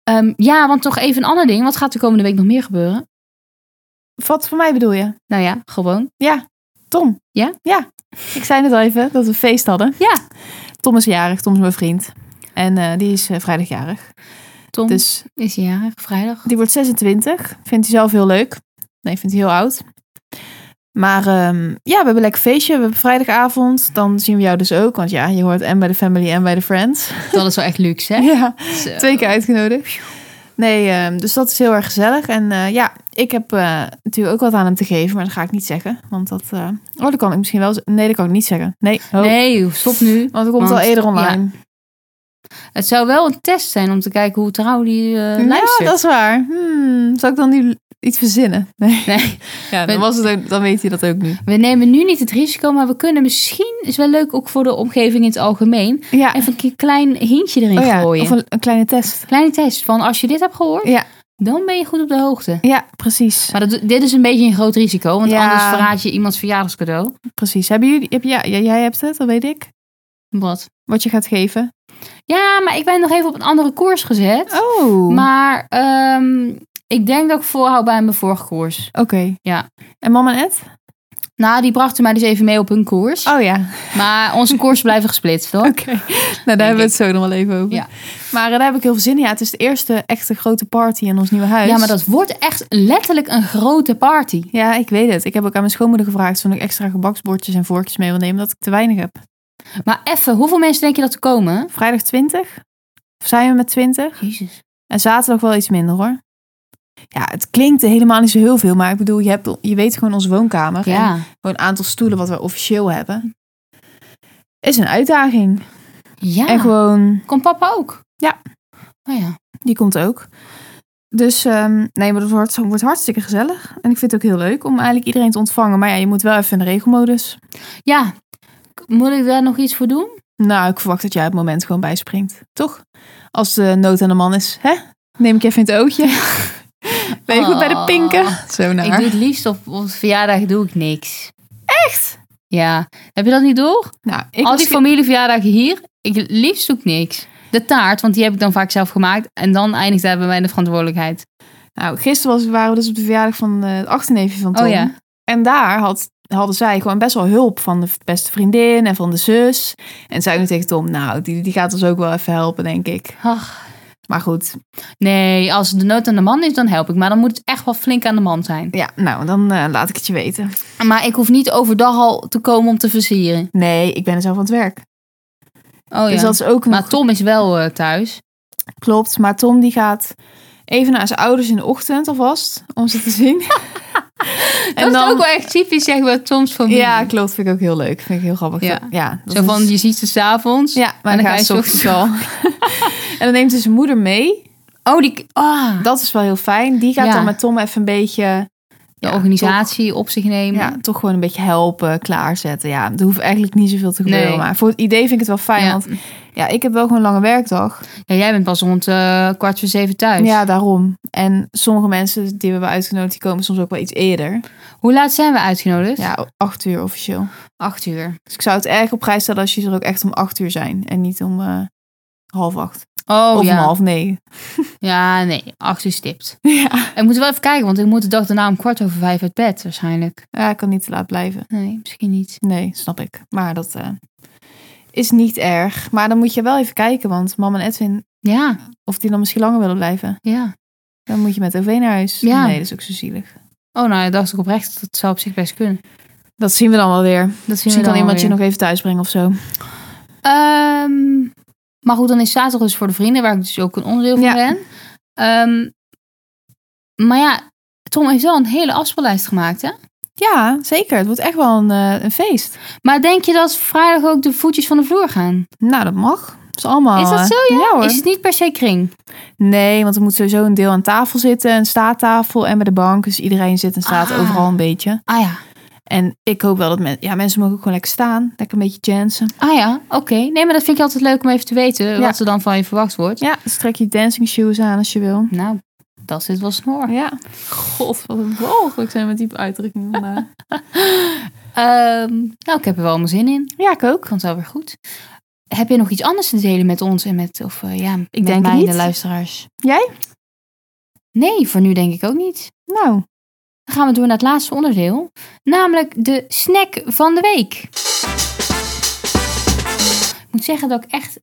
[SPEAKER 2] Ehm, ja, want toch even een ander ding. Wat gaat de komende week nog meer gebeuren?
[SPEAKER 1] Wat voor mij bedoel je?
[SPEAKER 2] Nou ja, gewoon.
[SPEAKER 1] Tom.
[SPEAKER 2] Ja?
[SPEAKER 1] Ja. Ik zei net al even dat we feest hadden.
[SPEAKER 2] Ja.
[SPEAKER 1] Tom is jarig. Tom is mijn vriend. En eh, die is eh, vrijdag jarig.
[SPEAKER 2] Tom
[SPEAKER 1] Dus
[SPEAKER 2] is jarig, vrijdag.
[SPEAKER 1] Die wordt 26. Vindt hij zelf heel leuk. Nee, vindt hij heel oud. Maar ehm, ja, we hebben lekker feestje. We hebben vrijdagavond. Dan zien we jou dus ook. Want ja, je hoort en bij de family en bij de friends. [LAUGHS]
[SPEAKER 2] Dat is wel echt luxe, hè? [LAUGHS]
[SPEAKER 1] Ja,
[SPEAKER 2] Zo.
[SPEAKER 1] twee keer uitgenodigd. Nee, ehm, dus dat is heel erg gezellig. En eh, ja, ik heb eh, natuurlijk ook wat aan hem te geven. Maar dat ga ik niet zeggen. Want dat... eh, oh, dat kan ik misschien wel... Nee, dat kan ik niet zeggen. Nee, oh.
[SPEAKER 2] Nee, stop nu.
[SPEAKER 1] Want het komt
[SPEAKER 2] Want,
[SPEAKER 1] al eerder online.
[SPEAKER 2] Het zou wel een test zijn om te kijken hoe trouw die eh
[SPEAKER 1] Ja,
[SPEAKER 2] luistert.
[SPEAKER 1] dat is waar. Hmm, zal ik dan nu iets verzinnen? [LAUGHS] Nee.
[SPEAKER 2] Nee, [LAUGHS]
[SPEAKER 1] Ja, dan,
[SPEAKER 2] We-
[SPEAKER 1] was het ook, dan weet je dat ook nu.
[SPEAKER 2] we nemen nu niet het risico, maar we kunnen misschien, is wel leuk ook voor de omgeving in het algemeen,
[SPEAKER 1] Ja.
[SPEAKER 2] even een klein hintje erin
[SPEAKER 1] Oh ja,
[SPEAKER 2] gooien.
[SPEAKER 1] of een, een kleine test.
[SPEAKER 2] Kleine test van als je dit hebt gehoord,
[SPEAKER 1] Ja.
[SPEAKER 2] dan ben je goed op de hoogte.
[SPEAKER 1] Ja, precies.
[SPEAKER 2] Maar dat, dit is een beetje een groot risico, want
[SPEAKER 1] Ja.
[SPEAKER 2] anders verraad je iemands verjaardagscadeau.
[SPEAKER 1] Precies. Hebben jullie, heb, ja, ja, jij hebt het, dat weet ik.
[SPEAKER 2] Wat?
[SPEAKER 1] Wat je gaat geven?
[SPEAKER 2] Ja, maar ik ben nog even op een andere koers gezet.
[SPEAKER 1] Oh.
[SPEAKER 2] Maar ehm, ik denk dat ik volhoud bij mijn vorige koers.
[SPEAKER 1] Oké.
[SPEAKER 2] Ja.
[SPEAKER 1] En mama en Ed?
[SPEAKER 2] Nou, die brachten mij dus even mee op hun koers.
[SPEAKER 1] Oh ja.
[SPEAKER 2] Maar onze koersen blijven gesplitst, hoor.
[SPEAKER 1] Oké. Nou, daar hebben we het zo nog wel even over.
[SPEAKER 2] Ja.
[SPEAKER 1] Maar eh, daar heb ik heel veel zin in. Ja, het is de eerste echte grote party in ons nieuwe huis.
[SPEAKER 2] Ja, maar dat wordt echt letterlijk een grote party.
[SPEAKER 1] Ja, ik weet het. Ik heb ook aan mijn schoonmoeder gevraagd of ik extra gebaksbordjes en vorkjes mee wil nemen, omdat ik te weinig heb.
[SPEAKER 2] Maar even, hoeveel mensen denk je dat er komen?
[SPEAKER 1] Vrijdag 20? Of zijn we met 20?
[SPEAKER 2] Jezus.
[SPEAKER 1] En zaterdag wel iets minder hoor. Ja, het klinkt helemaal niet zo heel veel, maar ik bedoel, je, hebt, je weet gewoon onze woonkamer. En
[SPEAKER 2] Ja.
[SPEAKER 1] gewoon een aantal stoelen wat we officieel hebben. Is een uitdaging.
[SPEAKER 2] Ja.
[SPEAKER 1] En gewoon,
[SPEAKER 2] Komt papa ook?
[SPEAKER 1] Ja.
[SPEAKER 2] Oh ja.
[SPEAKER 1] die komt ook. Dus ehm, nee, maar dat wordt, wordt hartstikke gezellig. En ik vind het ook heel leuk om eigenlijk iedereen te ontvangen. Maar ja, je moet wel even in de regelmodus.
[SPEAKER 2] Ja. Moet ik daar nog iets voor doen?
[SPEAKER 1] Nou, ik verwacht dat jij op het moment gewoon bijspringt. Toch? Als de nood aan de man is, hè? Neem ik even in het ootje. [LAUGHS] Ben je goed bij de
[SPEAKER 2] Oh.
[SPEAKER 1] pinken? Zo
[SPEAKER 2] Ik
[SPEAKER 1] naar.
[SPEAKER 2] doe het liefst op, op verjaardag doe ik niks.
[SPEAKER 1] Echt?
[SPEAKER 2] Ja. Heb je dat niet door?
[SPEAKER 1] Nou, ik
[SPEAKER 2] Al die
[SPEAKER 1] ge-
[SPEAKER 2] familieverjaardagen hier, ik liefst doe ik niks. De taart, want die heb ik dan vaak zelf gemaakt. En dan eindigt daar bij mij de verantwoordelijkheid.
[SPEAKER 1] Nou, gisteren was, waren we dus op de verjaardag van eh, het achterneefje van Tom.
[SPEAKER 2] Oh ja.
[SPEAKER 1] En daar had, hadden zij gewoon best wel hulp van de beste vriendin en van de zus. En zei nu tegen Tom, nou, die, die gaat ons ook wel even helpen, denk ik.
[SPEAKER 2] Ach,
[SPEAKER 1] Maar goed,
[SPEAKER 2] nee, als de nood aan de man is, dan help ik. Maar dan moet het echt wel flink aan de man zijn.
[SPEAKER 1] ja, nou, dan eh, laat ik het je weten.
[SPEAKER 2] Maar ik hoef niet overdag al te komen om te versieren.
[SPEAKER 1] Nee, ik ben er zelf aan het werk.
[SPEAKER 2] Oh ja.
[SPEAKER 1] Dus dat is ook nog...
[SPEAKER 2] Maar Tom is wel eh, thuis.
[SPEAKER 1] Klopt, maar Tom die gaat even naar zijn ouders in de ochtend alvast, om ze te zien. [LAUGHS] [LAUGHS]
[SPEAKER 2] dat is ook wel echt typisch, zeg maar, Toms familie.
[SPEAKER 1] Ja, klopt. Vind ik ook heel leuk. Vind ik heel grappig.
[SPEAKER 2] Ja. Zo van,
[SPEAKER 1] is-
[SPEAKER 2] je ziet ze s'avonds.
[SPEAKER 1] Ja, maar
[SPEAKER 2] En
[SPEAKER 1] dan
[SPEAKER 2] ga
[SPEAKER 1] ze
[SPEAKER 2] je
[SPEAKER 1] ochtends al. en dan neemt hij zijn moeder mee.
[SPEAKER 2] Oh, die... Ah,
[SPEAKER 1] Dat is wel heel fijn. Die gaat
[SPEAKER 2] Ja.
[SPEAKER 1] dan met Tom even een beetje...
[SPEAKER 2] de
[SPEAKER 1] ja,
[SPEAKER 2] organisatie op zich nemen.
[SPEAKER 1] Toch, ja, toch gewoon een beetje helpen, klaarzetten. Ja, er hoeft eigenlijk niet zoveel te gebeuren.
[SPEAKER 2] Nee.
[SPEAKER 1] Maar voor het idee vind ik het wel fijn.
[SPEAKER 2] Ja.
[SPEAKER 1] Want ja, ik heb wel gewoon een lange werkdag.
[SPEAKER 2] Ja, jij bent pas rond eh, kwart voor zeven thuis.
[SPEAKER 1] Ja, daarom. En sommige mensen die we hebben uitgenodigd, die komen soms ook wel iets eerder.
[SPEAKER 2] Hoe laat zijn we uitgenodigd?
[SPEAKER 1] Ja, acht uur officieel.
[SPEAKER 2] Acht uur.
[SPEAKER 1] Dus ik zou het erg op prijs stellen als je er ook echt om acht uur zijn. En niet om eh, half acht.
[SPEAKER 2] Oh
[SPEAKER 1] of
[SPEAKER 2] ja.
[SPEAKER 1] om half negen. [LAUGHS]
[SPEAKER 2] Ja, nee. Acht uur stipt. [LAUGHS]
[SPEAKER 1] ja.
[SPEAKER 2] Ik moet wel even kijken, want ik moet de dag daarna om kwart over vijf uit bed waarschijnlijk.
[SPEAKER 1] ja, ik kan niet te laat blijven.
[SPEAKER 2] Nee, misschien niet.
[SPEAKER 1] Nee, snap ik. Maar dat eh, is niet erg. Maar dan moet je wel even kijken. Want mam en Edwin,
[SPEAKER 2] Ja,
[SPEAKER 1] of die dan misschien langer willen blijven.
[SPEAKER 2] ja.
[SPEAKER 1] Dan moet je met OV naar huis.
[SPEAKER 2] Ja.
[SPEAKER 1] Nee, dat is ook zo zielig.
[SPEAKER 2] Oh, nou, ik dacht ik oprecht dat het zou op zich best kunnen.
[SPEAKER 1] Dat zien we dan wel weer.
[SPEAKER 2] Dat zien
[SPEAKER 1] Misschien
[SPEAKER 2] we
[SPEAKER 1] kan
[SPEAKER 2] dan
[SPEAKER 1] iemand je nog even thuis brengen of zo.
[SPEAKER 2] Ehm, maar goed, dan is zaterdag dus voor de vrienden, waar ik dus ook een onderdeel van
[SPEAKER 1] Ja.
[SPEAKER 2] ben. Ehm, maar ja, Tom heeft wel een hele afspeellijst gemaakt, hè?
[SPEAKER 1] Ja, zeker. Het wordt echt wel een, eh, een feest.
[SPEAKER 2] Maar denk je dat vrijdag ook de voetjes van de vloer gaan?
[SPEAKER 1] Nou, dat mag. Het is allemaal...
[SPEAKER 2] Is dat
[SPEAKER 1] eh,
[SPEAKER 2] zo, ja?
[SPEAKER 1] hoor.
[SPEAKER 2] Is het niet per se kring?
[SPEAKER 1] Nee, want er moet sowieso een deel aan tafel zitten. Een staattafel en bij de bank. Dus iedereen zit en staat
[SPEAKER 2] Ah.
[SPEAKER 1] overal een beetje.
[SPEAKER 2] Ah ja.
[SPEAKER 1] En ik hoop wel dat men, ja, mensen mogen ook gewoon lekker staan. Lekker een beetje jansen.
[SPEAKER 2] Ah ja, oké. Nee, maar dat vind ik altijd leuk om even te weten
[SPEAKER 1] Ja.
[SPEAKER 2] wat er dan van je verwacht wordt.
[SPEAKER 1] Ja, dus trek je dancing shoes aan als je wil.
[SPEAKER 2] Nou, dat zit wel snor.
[SPEAKER 1] Ja. God, wat een walgelijk zijn met die uitdrukking vandaag. [LAUGHS]
[SPEAKER 2] Ehm, nou, ik heb er wel mijn zin in.
[SPEAKER 1] Ja, ik ook.
[SPEAKER 2] Komt wel weer goed. Heb je nog iets anders te delen met ons en met, of eh, ja, met
[SPEAKER 1] denk
[SPEAKER 2] mij
[SPEAKER 1] niet.
[SPEAKER 2] de luisteraars?
[SPEAKER 1] Jij?
[SPEAKER 2] Nee, voor nu denk ik ook niet.
[SPEAKER 1] Nou,
[SPEAKER 2] Dan gaan we door naar het laatste onderdeel. Namelijk de snack van de week. Ik moet zeggen dat ik echt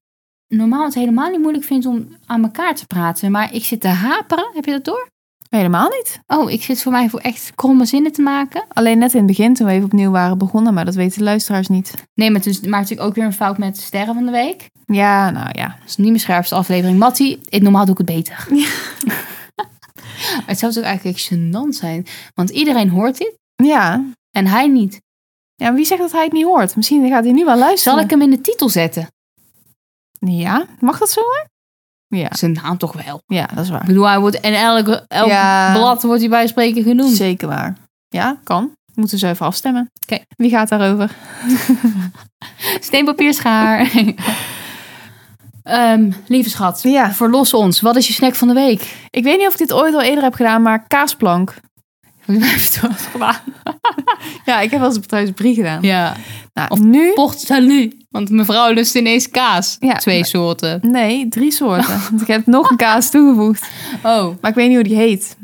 [SPEAKER 2] normaal het helemaal niet moeilijk vind om aan elkaar te praten. Maar ik zit te haperen. Heb je dat door?
[SPEAKER 1] helemaal niet.
[SPEAKER 2] Oh, ik zit voor mij voor echt kromme zinnen te maken.
[SPEAKER 1] Alleen net in het begin toen we even opnieuw waren begonnen. Maar dat weten de luisteraars niet.
[SPEAKER 2] Nee, maar het maar natuurlijk ook weer een fout met de sterren van de week.
[SPEAKER 1] Ja, nou ja.
[SPEAKER 2] Dat is niet mijn scherpste aflevering. Mattie, normaal doe ik het beter. [LAUGHS] het zou toch eigenlijk gênant zijn. Want iedereen hoort dit
[SPEAKER 1] Ja.
[SPEAKER 2] en hij niet.
[SPEAKER 1] Ja, wie zegt dat hij het niet hoort? Misschien gaat hij nu wel luisteren.
[SPEAKER 2] Zal ik hem in de titel zetten?
[SPEAKER 1] Ja, mag dat zo hoor? Ja,
[SPEAKER 2] Zijn naam toch wel.
[SPEAKER 1] ja dat is waar.
[SPEAKER 2] Ik bedoel, hij wordt in elk, elk
[SPEAKER 1] Ja.
[SPEAKER 2] blad wordt hij bij spreken genoemd.
[SPEAKER 1] Zeker waar. Ja, kan. Moeten ze even afstemmen.
[SPEAKER 2] Oké.
[SPEAKER 1] Wie gaat daarover? [LAUGHS]
[SPEAKER 2] Steenpapier [LAUGHS] Ehm, lieve schat,
[SPEAKER 1] Ja.
[SPEAKER 2] verlos ons. Wat is je snack van de week?
[SPEAKER 1] Ik weet niet of ik dit ooit al eerder heb gedaan, maar kaasplank. [LAUGHS]
[SPEAKER 2] Mij heeft het gedaan.
[SPEAKER 1] Ja, ik heb wel eens thuis brie gedaan.
[SPEAKER 2] Ja.
[SPEAKER 1] Nou,
[SPEAKER 2] Of-
[SPEAKER 1] nu...
[SPEAKER 2] Port salut. Want mevrouw lust ineens kaas.
[SPEAKER 1] Ja.
[SPEAKER 2] Twee soorten.
[SPEAKER 1] Nee, drie soorten. Want ik heb nog een kaas toegevoegd.
[SPEAKER 2] Oh.
[SPEAKER 1] Maar ik weet niet hoe die heet.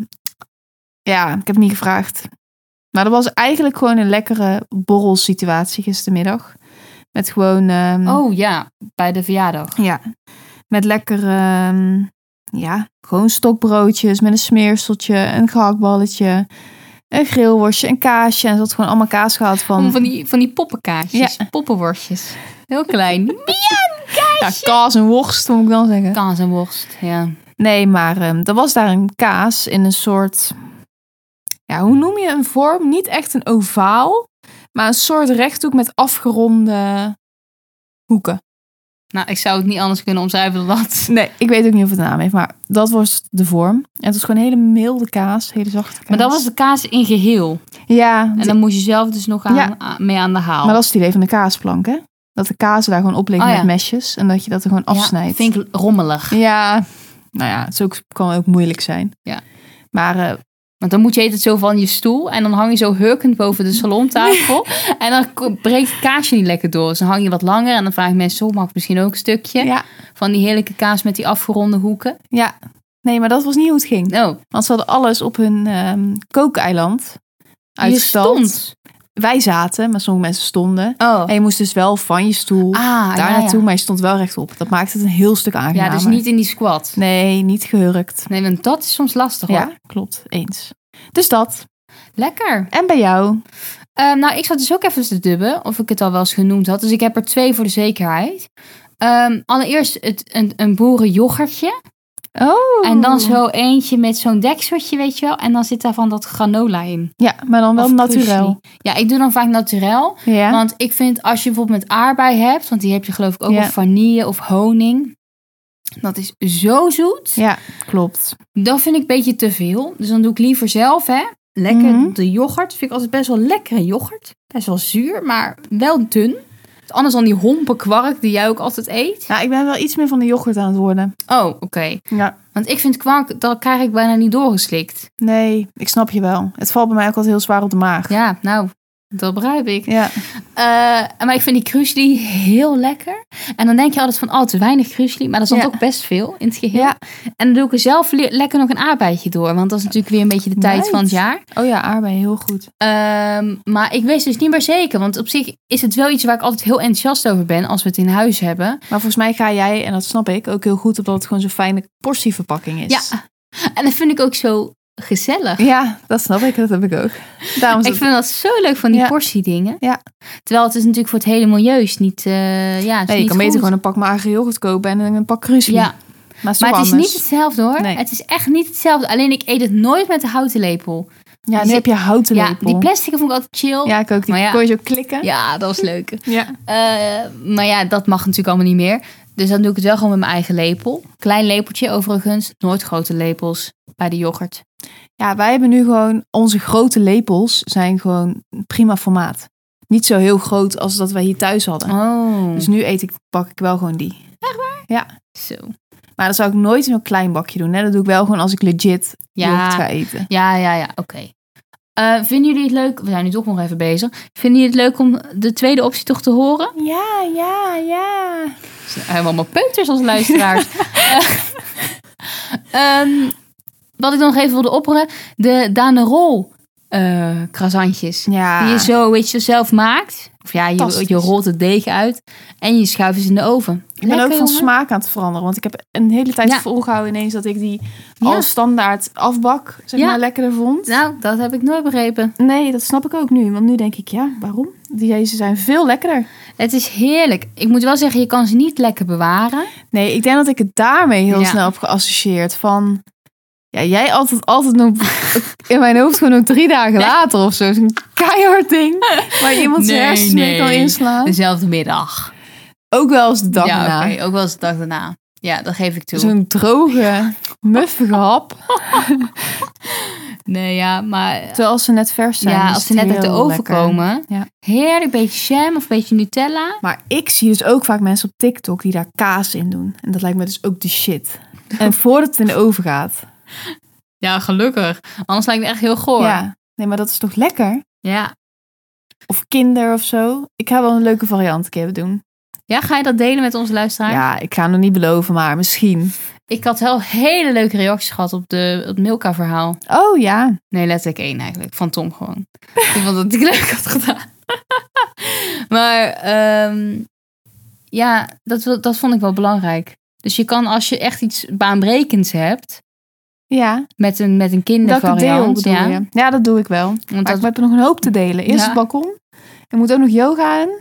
[SPEAKER 1] Ja, ik heb niet gevraagd. Maar dat was eigenlijk gewoon een lekkere borrelsituatie gistermiddag. Met gewoon... ehm,
[SPEAKER 2] Oh ja, bij de verjaardag.
[SPEAKER 1] Ja, met lekker, ehm, ja, gewoon stokbroodjes met een smeerseltje, een gehaktballetje, een grillworstje, een kaasje. En ze had gewoon allemaal kaas gehad van,
[SPEAKER 2] Van die, van die poppenkaasjes.
[SPEAKER 1] Ja.
[SPEAKER 2] Poppenworstjes. Heel klein. [LAUGHS]
[SPEAKER 1] ja, kaas en worst, moet ik dan zeggen.
[SPEAKER 2] Kaas en worst. Ja.
[SPEAKER 1] Nee, maar ehm, er was daar een kaas in een soort, ja, hoe noem je een vorm? Niet echt een ovaal, maar een soort rechthoek met afgeronde hoeken.
[SPEAKER 2] Nou, ik zou het niet anders kunnen omschrijven dan dat.
[SPEAKER 1] Nee, ik weet ook niet of het een naam heeft, maar dat was de vorm. En het was gewoon een hele milde kaas, hele zachte kaas.
[SPEAKER 2] Maar dat was de kaas in geheel.
[SPEAKER 1] Ja,
[SPEAKER 2] En dan moest je zelf dus nog aan,
[SPEAKER 1] Ja.
[SPEAKER 2] mee aan de haal.
[SPEAKER 1] maar dat is het idee van de kaasplank, hè? Dat de kaas daar gewoon op ligt
[SPEAKER 2] Oh, ja.
[SPEAKER 1] met mesjes en dat je dat er gewoon afsnijdt.
[SPEAKER 2] Ja, vind ik rommelig.
[SPEAKER 1] Ja, nou ja, het ook, kan ook moeilijk zijn.
[SPEAKER 2] Ja.
[SPEAKER 1] Maar eh,
[SPEAKER 2] Want dan moet je het zo van je stoel en dan hang je zo hurkend boven de salontafel. [LAUGHS] en dan breekt het kaasje niet lekker door. Dus dan hang je wat langer en dan vraag ik mensen, zo mag ik misschien ook een stukje
[SPEAKER 1] ja,
[SPEAKER 2] van die heerlijke kaas met die afgeronde hoeken.
[SPEAKER 1] ja, nee, maar dat was niet hoe het ging.
[SPEAKER 2] Oh,
[SPEAKER 1] Want ze hadden alles op hun ehm kookeiland
[SPEAKER 2] je
[SPEAKER 1] uitgestald. Wij zaten, maar sommige mensen stonden.
[SPEAKER 2] Oh,
[SPEAKER 1] En je moest dus wel van je stoel
[SPEAKER 2] ah,
[SPEAKER 1] daar naartoe,
[SPEAKER 2] ja.
[SPEAKER 1] maar je stond wel rechtop. Dat maakt het een heel stuk aangenamer.
[SPEAKER 2] ja, dus niet in die squat.
[SPEAKER 1] Nee, niet gehurkt.
[SPEAKER 2] Nee, want dat is soms lastig hoor.
[SPEAKER 1] Ja, klopt. Eens. Dus dat.
[SPEAKER 2] Lekker.
[SPEAKER 1] En bij jou?
[SPEAKER 2] Ehm, nou, ik zat dus ook even te dubben of ik het al wel eens genoemd had. Dus ik heb er twee voor de zekerheid. Ehm, allereerst het, een, een boerenjoghurtje.
[SPEAKER 1] Oh.
[SPEAKER 2] En dan zo eentje met zo'n dekseltje, weet je wel. En dan zit daar van dat granola in.
[SPEAKER 1] Ja, maar dan wel naturel.
[SPEAKER 2] Ja, ik doe dan vaak naturel.
[SPEAKER 1] Ja.
[SPEAKER 2] Want ik vind als je bijvoorbeeld met aardbei hebt, want die heb je geloof ik ook
[SPEAKER 1] Ja.
[SPEAKER 2] of vanille of honing. Dat is zo zoet.
[SPEAKER 1] ja, klopt.
[SPEAKER 2] Dat vind ik een beetje te veel. Dus dan doe ik liever zelf, hè. Lekker
[SPEAKER 1] Mhm.
[SPEAKER 2] de yoghurt. Vind ik altijd best wel lekkere yoghurt. Best wel zuur, maar wel dun. Anders dan die hompen kwark die jij ook altijd eet.
[SPEAKER 1] Ja, ik ben wel iets meer van de yoghurt aan het worden.
[SPEAKER 2] Oh, oké.
[SPEAKER 1] Ja.
[SPEAKER 2] Want ik vind kwark, dat krijg ik bijna niet doorgeslikt.
[SPEAKER 1] Nee, ik snap je wel. Het valt bij mij ook altijd heel zwaar op de maag.
[SPEAKER 2] Ja, nou, dat begrijp ik.
[SPEAKER 1] Ja.
[SPEAKER 2] Eh, maar ik vind die krusli heel lekker. En dan denk je altijd van, oh, te weinig krusli. Maar dat is dan toch best veel in het geheel. En dan doe ik er zelf le- lekker nog een aardbeidje door. Want dat is natuurlijk weer een beetje de tijd van het jaar.
[SPEAKER 1] Oh ja, aardbeien, heel goed.
[SPEAKER 2] Ehm, maar ik weet dus niet meer zeker. Want op zich is het wel iets waar ik altijd heel enthousiast over ben. Als we het in huis hebben.
[SPEAKER 1] Maar volgens mij ga jij, en dat snap ik, ook heel goed omdat het gewoon zo'n fijne portieverpakking is.
[SPEAKER 2] Ja. En dat vind ik ook zo gezellig.
[SPEAKER 1] Ja, dat snap ik. Dat heb ik ook. Daarom
[SPEAKER 2] Ik
[SPEAKER 1] het-
[SPEAKER 2] vind dat zo leuk van die
[SPEAKER 1] Ja.
[SPEAKER 2] portiedingen.
[SPEAKER 1] Ja.
[SPEAKER 2] Terwijl het is natuurlijk voor het hele milieu is niet, eh, ja, is
[SPEAKER 1] Nee, je
[SPEAKER 2] niet
[SPEAKER 1] kan beter gewoon een pak magere yoghurt kopen en een pak krusli.
[SPEAKER 2] Ja,
[SPEAKER 1] Maar, het is,
[SPEAKER 2] maar
[SPEAKER 1] toch
[SPEAKER 2] het is
[SPEAKER 1] anders.
[SPEAKER 2] niet hetzelfde hoor.
[SPEAKER 1] Nee.
[SPEAKER 2] Het is echt niet hetzelfde. Alleen ik eet het nooit met de houten lepel.
[SPEAKER 1] Ja, nu heb je houten
[SPEAKER 2] Ja,
[SPEAKER 1] lepel.
[SPEAKER 2] die plastic vond ik altijd chill.
[SPEAKER 1] Ja, ik ook. Die
[SPEAKER 2] Maar ja.
[SPEAKER 1] kon je zo klikken.
[SPEAKER 2] Ja, dat was leuk.
[SPEAKER 1] Ja.
[SPEAKER 2] Eh, maar ja, dat mag natuurlijk allemaal niet meer. Dus dan doe ik het wel gewoon met mijn eigen lepel. Klein lepeltje overigens. Nooit grote lepels bij de yoghurt.
[SPEAKER 1] Ja, wij hebben nu gewoon... Onze grote lepels zijn gewoon prima formaat. Niet zo heel groot als dat wij hier thuis hadden.
[SPEAKER 2] Oh,
[SPEAKER 1] Dus nu eet ik, pak ik wel gewoon die.
[SPEAKER 2] zo.
[SPEAKER 1] Maar dat zou ik nooit in een klein bakje doen. Hè? Dat doe ik wel gewoon als ik legit yoghurt ga
[SPEAKER 2] Ja,
[SPEAKER 1] eten.
[SPEAKER 2] ja, ja, ja. Oké. Eh, vinden jullie het leuk? We zijn nu toch nog even bezig. Vinden jullie het leuk om de tweede optie toch te horen?
[SPEAKER 1] Ja, ja, ja.
[SPEAKER 2] Ze hebben allemaal peuters als luisteraars. Eh, [LAUGHS] ehm, wat ik dan nog even wilde opperen. De Danerol croissantjes.
[SPEAKER 1] Ja.
[SPEAKER 2] Die je zo, weet je, zelf maakt. Of ja, je, je rolt het deeg uit. En je schuift ze in de oven.
[SPEAKER 1] Ik ben ook van
[SPEAKER 2] jongen.
[SPEAKER 1] smaak aan het veranderen. Want ik heb een hele tijd
[SPEAKER 2] Ja.
[SPEAKER 1] volgehouden ineens dat ik die
[SPEAKER 2] Ja.
[SPEAKER 1] al standaard afbak, zeg
[SPEAKER 2] Ja.
[SPEAKER 1] maar, lekkerder vond.
[SPEAKER 2] Nou, dat heb ik nooit begrepen.
[SPEAKER 1] Nee, dat snap ik ook nu. Want nu denk ik, ja, waarom? Deze zijn veel lekkerder.
[SPEAKER 2] Het is heerlijk. Ik moet wel zeggen, je kan ze niet lekker bewaren.
[SPEAKER 1] Nee, ik denk dat ik het daarmee heel snel heb geassocieerd. Van, ja, jij altijd, altijd nog in mijn hoofd gewoon nog drie dagen later of zo. Zo'n keihard ding waar iemand zijn hersens mee kan inslaan.
[SPEAKER 2] Dezelfde middag.
[SPEAKER 1] Ook wel eens de dag
[SPEAKER 2] ja, oké. Ook wel eens de dag daarna. Ja, dat geef ik toe.
[SPEAKER 1] Zo'n droge, muffige hap.
[SPEAKER 2] Nee, ja, maar...
[SPEAKER 1] Terwijl als ze net vers zijn.
[SPEAKER 2] Ja, als ze net uit de oven komen.
[SPEAKER 1] Ja.
[SPEAKER 2] Heerlijk, beetje jam of beetje Nutella.
[SPEAKER 1] Maar ik zie dus ook vaak mensen op TikTok die daar kaas in doen. En dat lijkt me dus ook de shit. En voordat het in de oven gaat.
[SPEAKER 2] Ja, gelukkig. Anders lijkt het echt heel goor.
[SPEAKER 1] Ja. Nee, maar dat is toch lekker?
[SPEAKER 2] Ja.
[SPEAKER 1] Of kinder of zo. Ik ga wel een leuke variant een keer doen.
[SPEAKER 2] Ja, ga je dat delen met onze luisteraar?
[SPEAKER 1] Ja, ik ga het nog niet beloven, maar misschien.
[SPEAKER 2] Ik had wel hele leuke reacties gehad op de, het Milka-verhaal.
[SPEAKER 1] Oh ja.
[SPEAKER 2] Nee, letterlijk één eigenlijk. Van Tom gewoon. [LAUGHS] ik vond dat ik leuk had gedaan. [LAUGHS] maar ehm, ja, dat, dat vond ik wel belangrijk. Dus je kan als je echt iets baanbrekends hebt...
[SPEAKER 1] Ja.
[SPEAKER 2] met een, met een kindervariant... ja,
[SPEAKER 1] je. Ja, dat doe ik wel.
[SPEAKER 2] want
[SPEAKER 1] Maar
[SPEAKER 2] dat,
[SPEAKER 1] ik heb er nog een hoop te delen. Eerst
[SPEAKER 2] Ja.
[SPEAKER 1] het balkon. Er moet ook nog yoga in.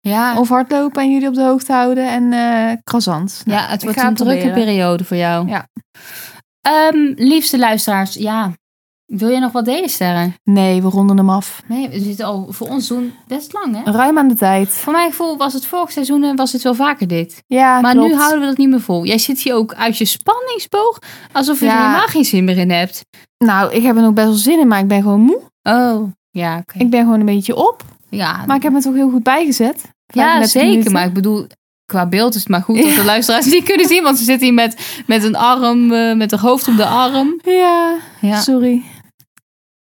[SPEAKER 2] ja,
[SPEAKER 1] Of hardlopen en jullie op de hoogte houden. En eh croissant. Nou,
[SPEAKER 2] ja, het wordt een drukke periode voor jou.
[SPEAKER 1] Ja.
[SPEAKER 2] Ehm, liefste luisteraars, ja... Wil je nog wat delen, Sterren?
[SPEAKER 1] Nee, we ronden hem af.
[SPEAKER 2] Nee, we zitten al voor ons doen best lang, hè?
[SPEAKER 1] Ruim aan de tijd.
[SPEAKER 2] Voor mijn gevoel was het vorig seizoen en was het wel vaker dit.
[SPEAKER 1] Ja,
[SPEAKER 2] Maar
[SPEAKER 1] klopt.
[SPEAKER 2] nu houden we dat niet meer vol. Jij zit hier ook uit je spanningsboog, alsof je er helemaal geen zin meer in hebt.
[SPEAKER 1] Nou, ik heb er nog best wel zin in, maar ik ben gewoon moe.
[SPEAKER 2] Oh, ja, oké.
[SPEAKER 1] Ik ben gewoon een beetje op.
[SPEAKER 2] Ja,
[SPEAKER 1] Maar ik heb me toch heel goed bijgezet.
[SPEAKER 2] ja
[SPEAKER 1] 35
[SPEAKER 2] zeker.
[SPEAKER 1] minuten.
[SPEAKER 2] Maar ik bedoel, qua beeld is het maar goed dat de luisteraars niet kunnen zien. Want ze zitten hier met, met een arm, eh, met een hoofd op de arm.
[SPEAKER 1] Ja,
[SPEAKER 2] Ja,
[SPEAKER 1] sorry.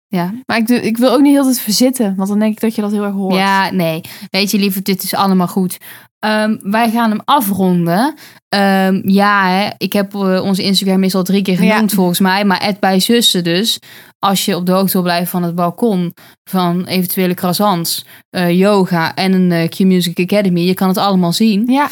[SPEAKER 2] Ja.
[SPEAKER 1] Maar ik, ik wil ook niet heel tijd verzitten. Want dan denk ik dat je dat heel erg hoort.
[SPEAKER 2] ja nee. Weet je, liever, dit is allemaal goed. Ehm, wij gaan hem afronden. Ehm, ja, hè, ik heb eh, onze Instagram is al drie keer
[SPEAKER 1] Ja.
[SPEAKER 2] genoemd volgens mij. Maar het bij zussen dus. Als je op de hoogte wil blijven van het balkon. Van eventuele croissants, eh, yoga en een eh, Q-Music Academy. Je kan het allemaal zien.
[SPEAKER 1] Ja,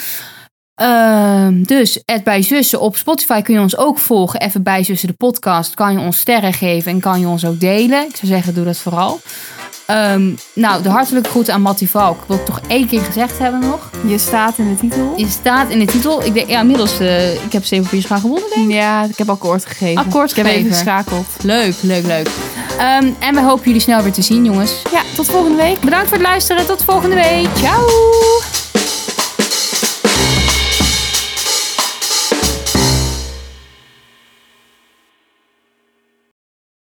[SPEAKER 2] Ehm, dus het bij zussen op Spotify kun je ons ook volgen. Even bij zussen de podcast. Kan je ons sterren geven en kan je ons ook delen. Ik zou zeggen, doe dat vooral. Ehm, nou, de hartelijke groeten aan Mattie Valk. Wil ik toch één keer gezegd hebben nog.
[SPEAKER 1] je staat in de titel.
[SPEAKER 2] Je staat in de titel. Ik denk, ja, inmiddels, eh, ik heb zeven vier gaan gewonnen, denk ik.
[SPEAKER 1] Ja, ik heb akkoord gegeven.
[SPEAKER 2] Akkoord
[SPEAKER 1] ik heb even
[SPEAKER 2] gegeven.
[SPEAKER 1] geschakeld.
[SPEAKER 2] Leuk, leuk, leuk. Ehm, en we hopen jullie snel weer te zien, jongens.
[SPEAKER 1] Ja, tot volgende week.
[SPEAKER 2] Bedankt voor het luisteren. Tot volgende week. Ciao!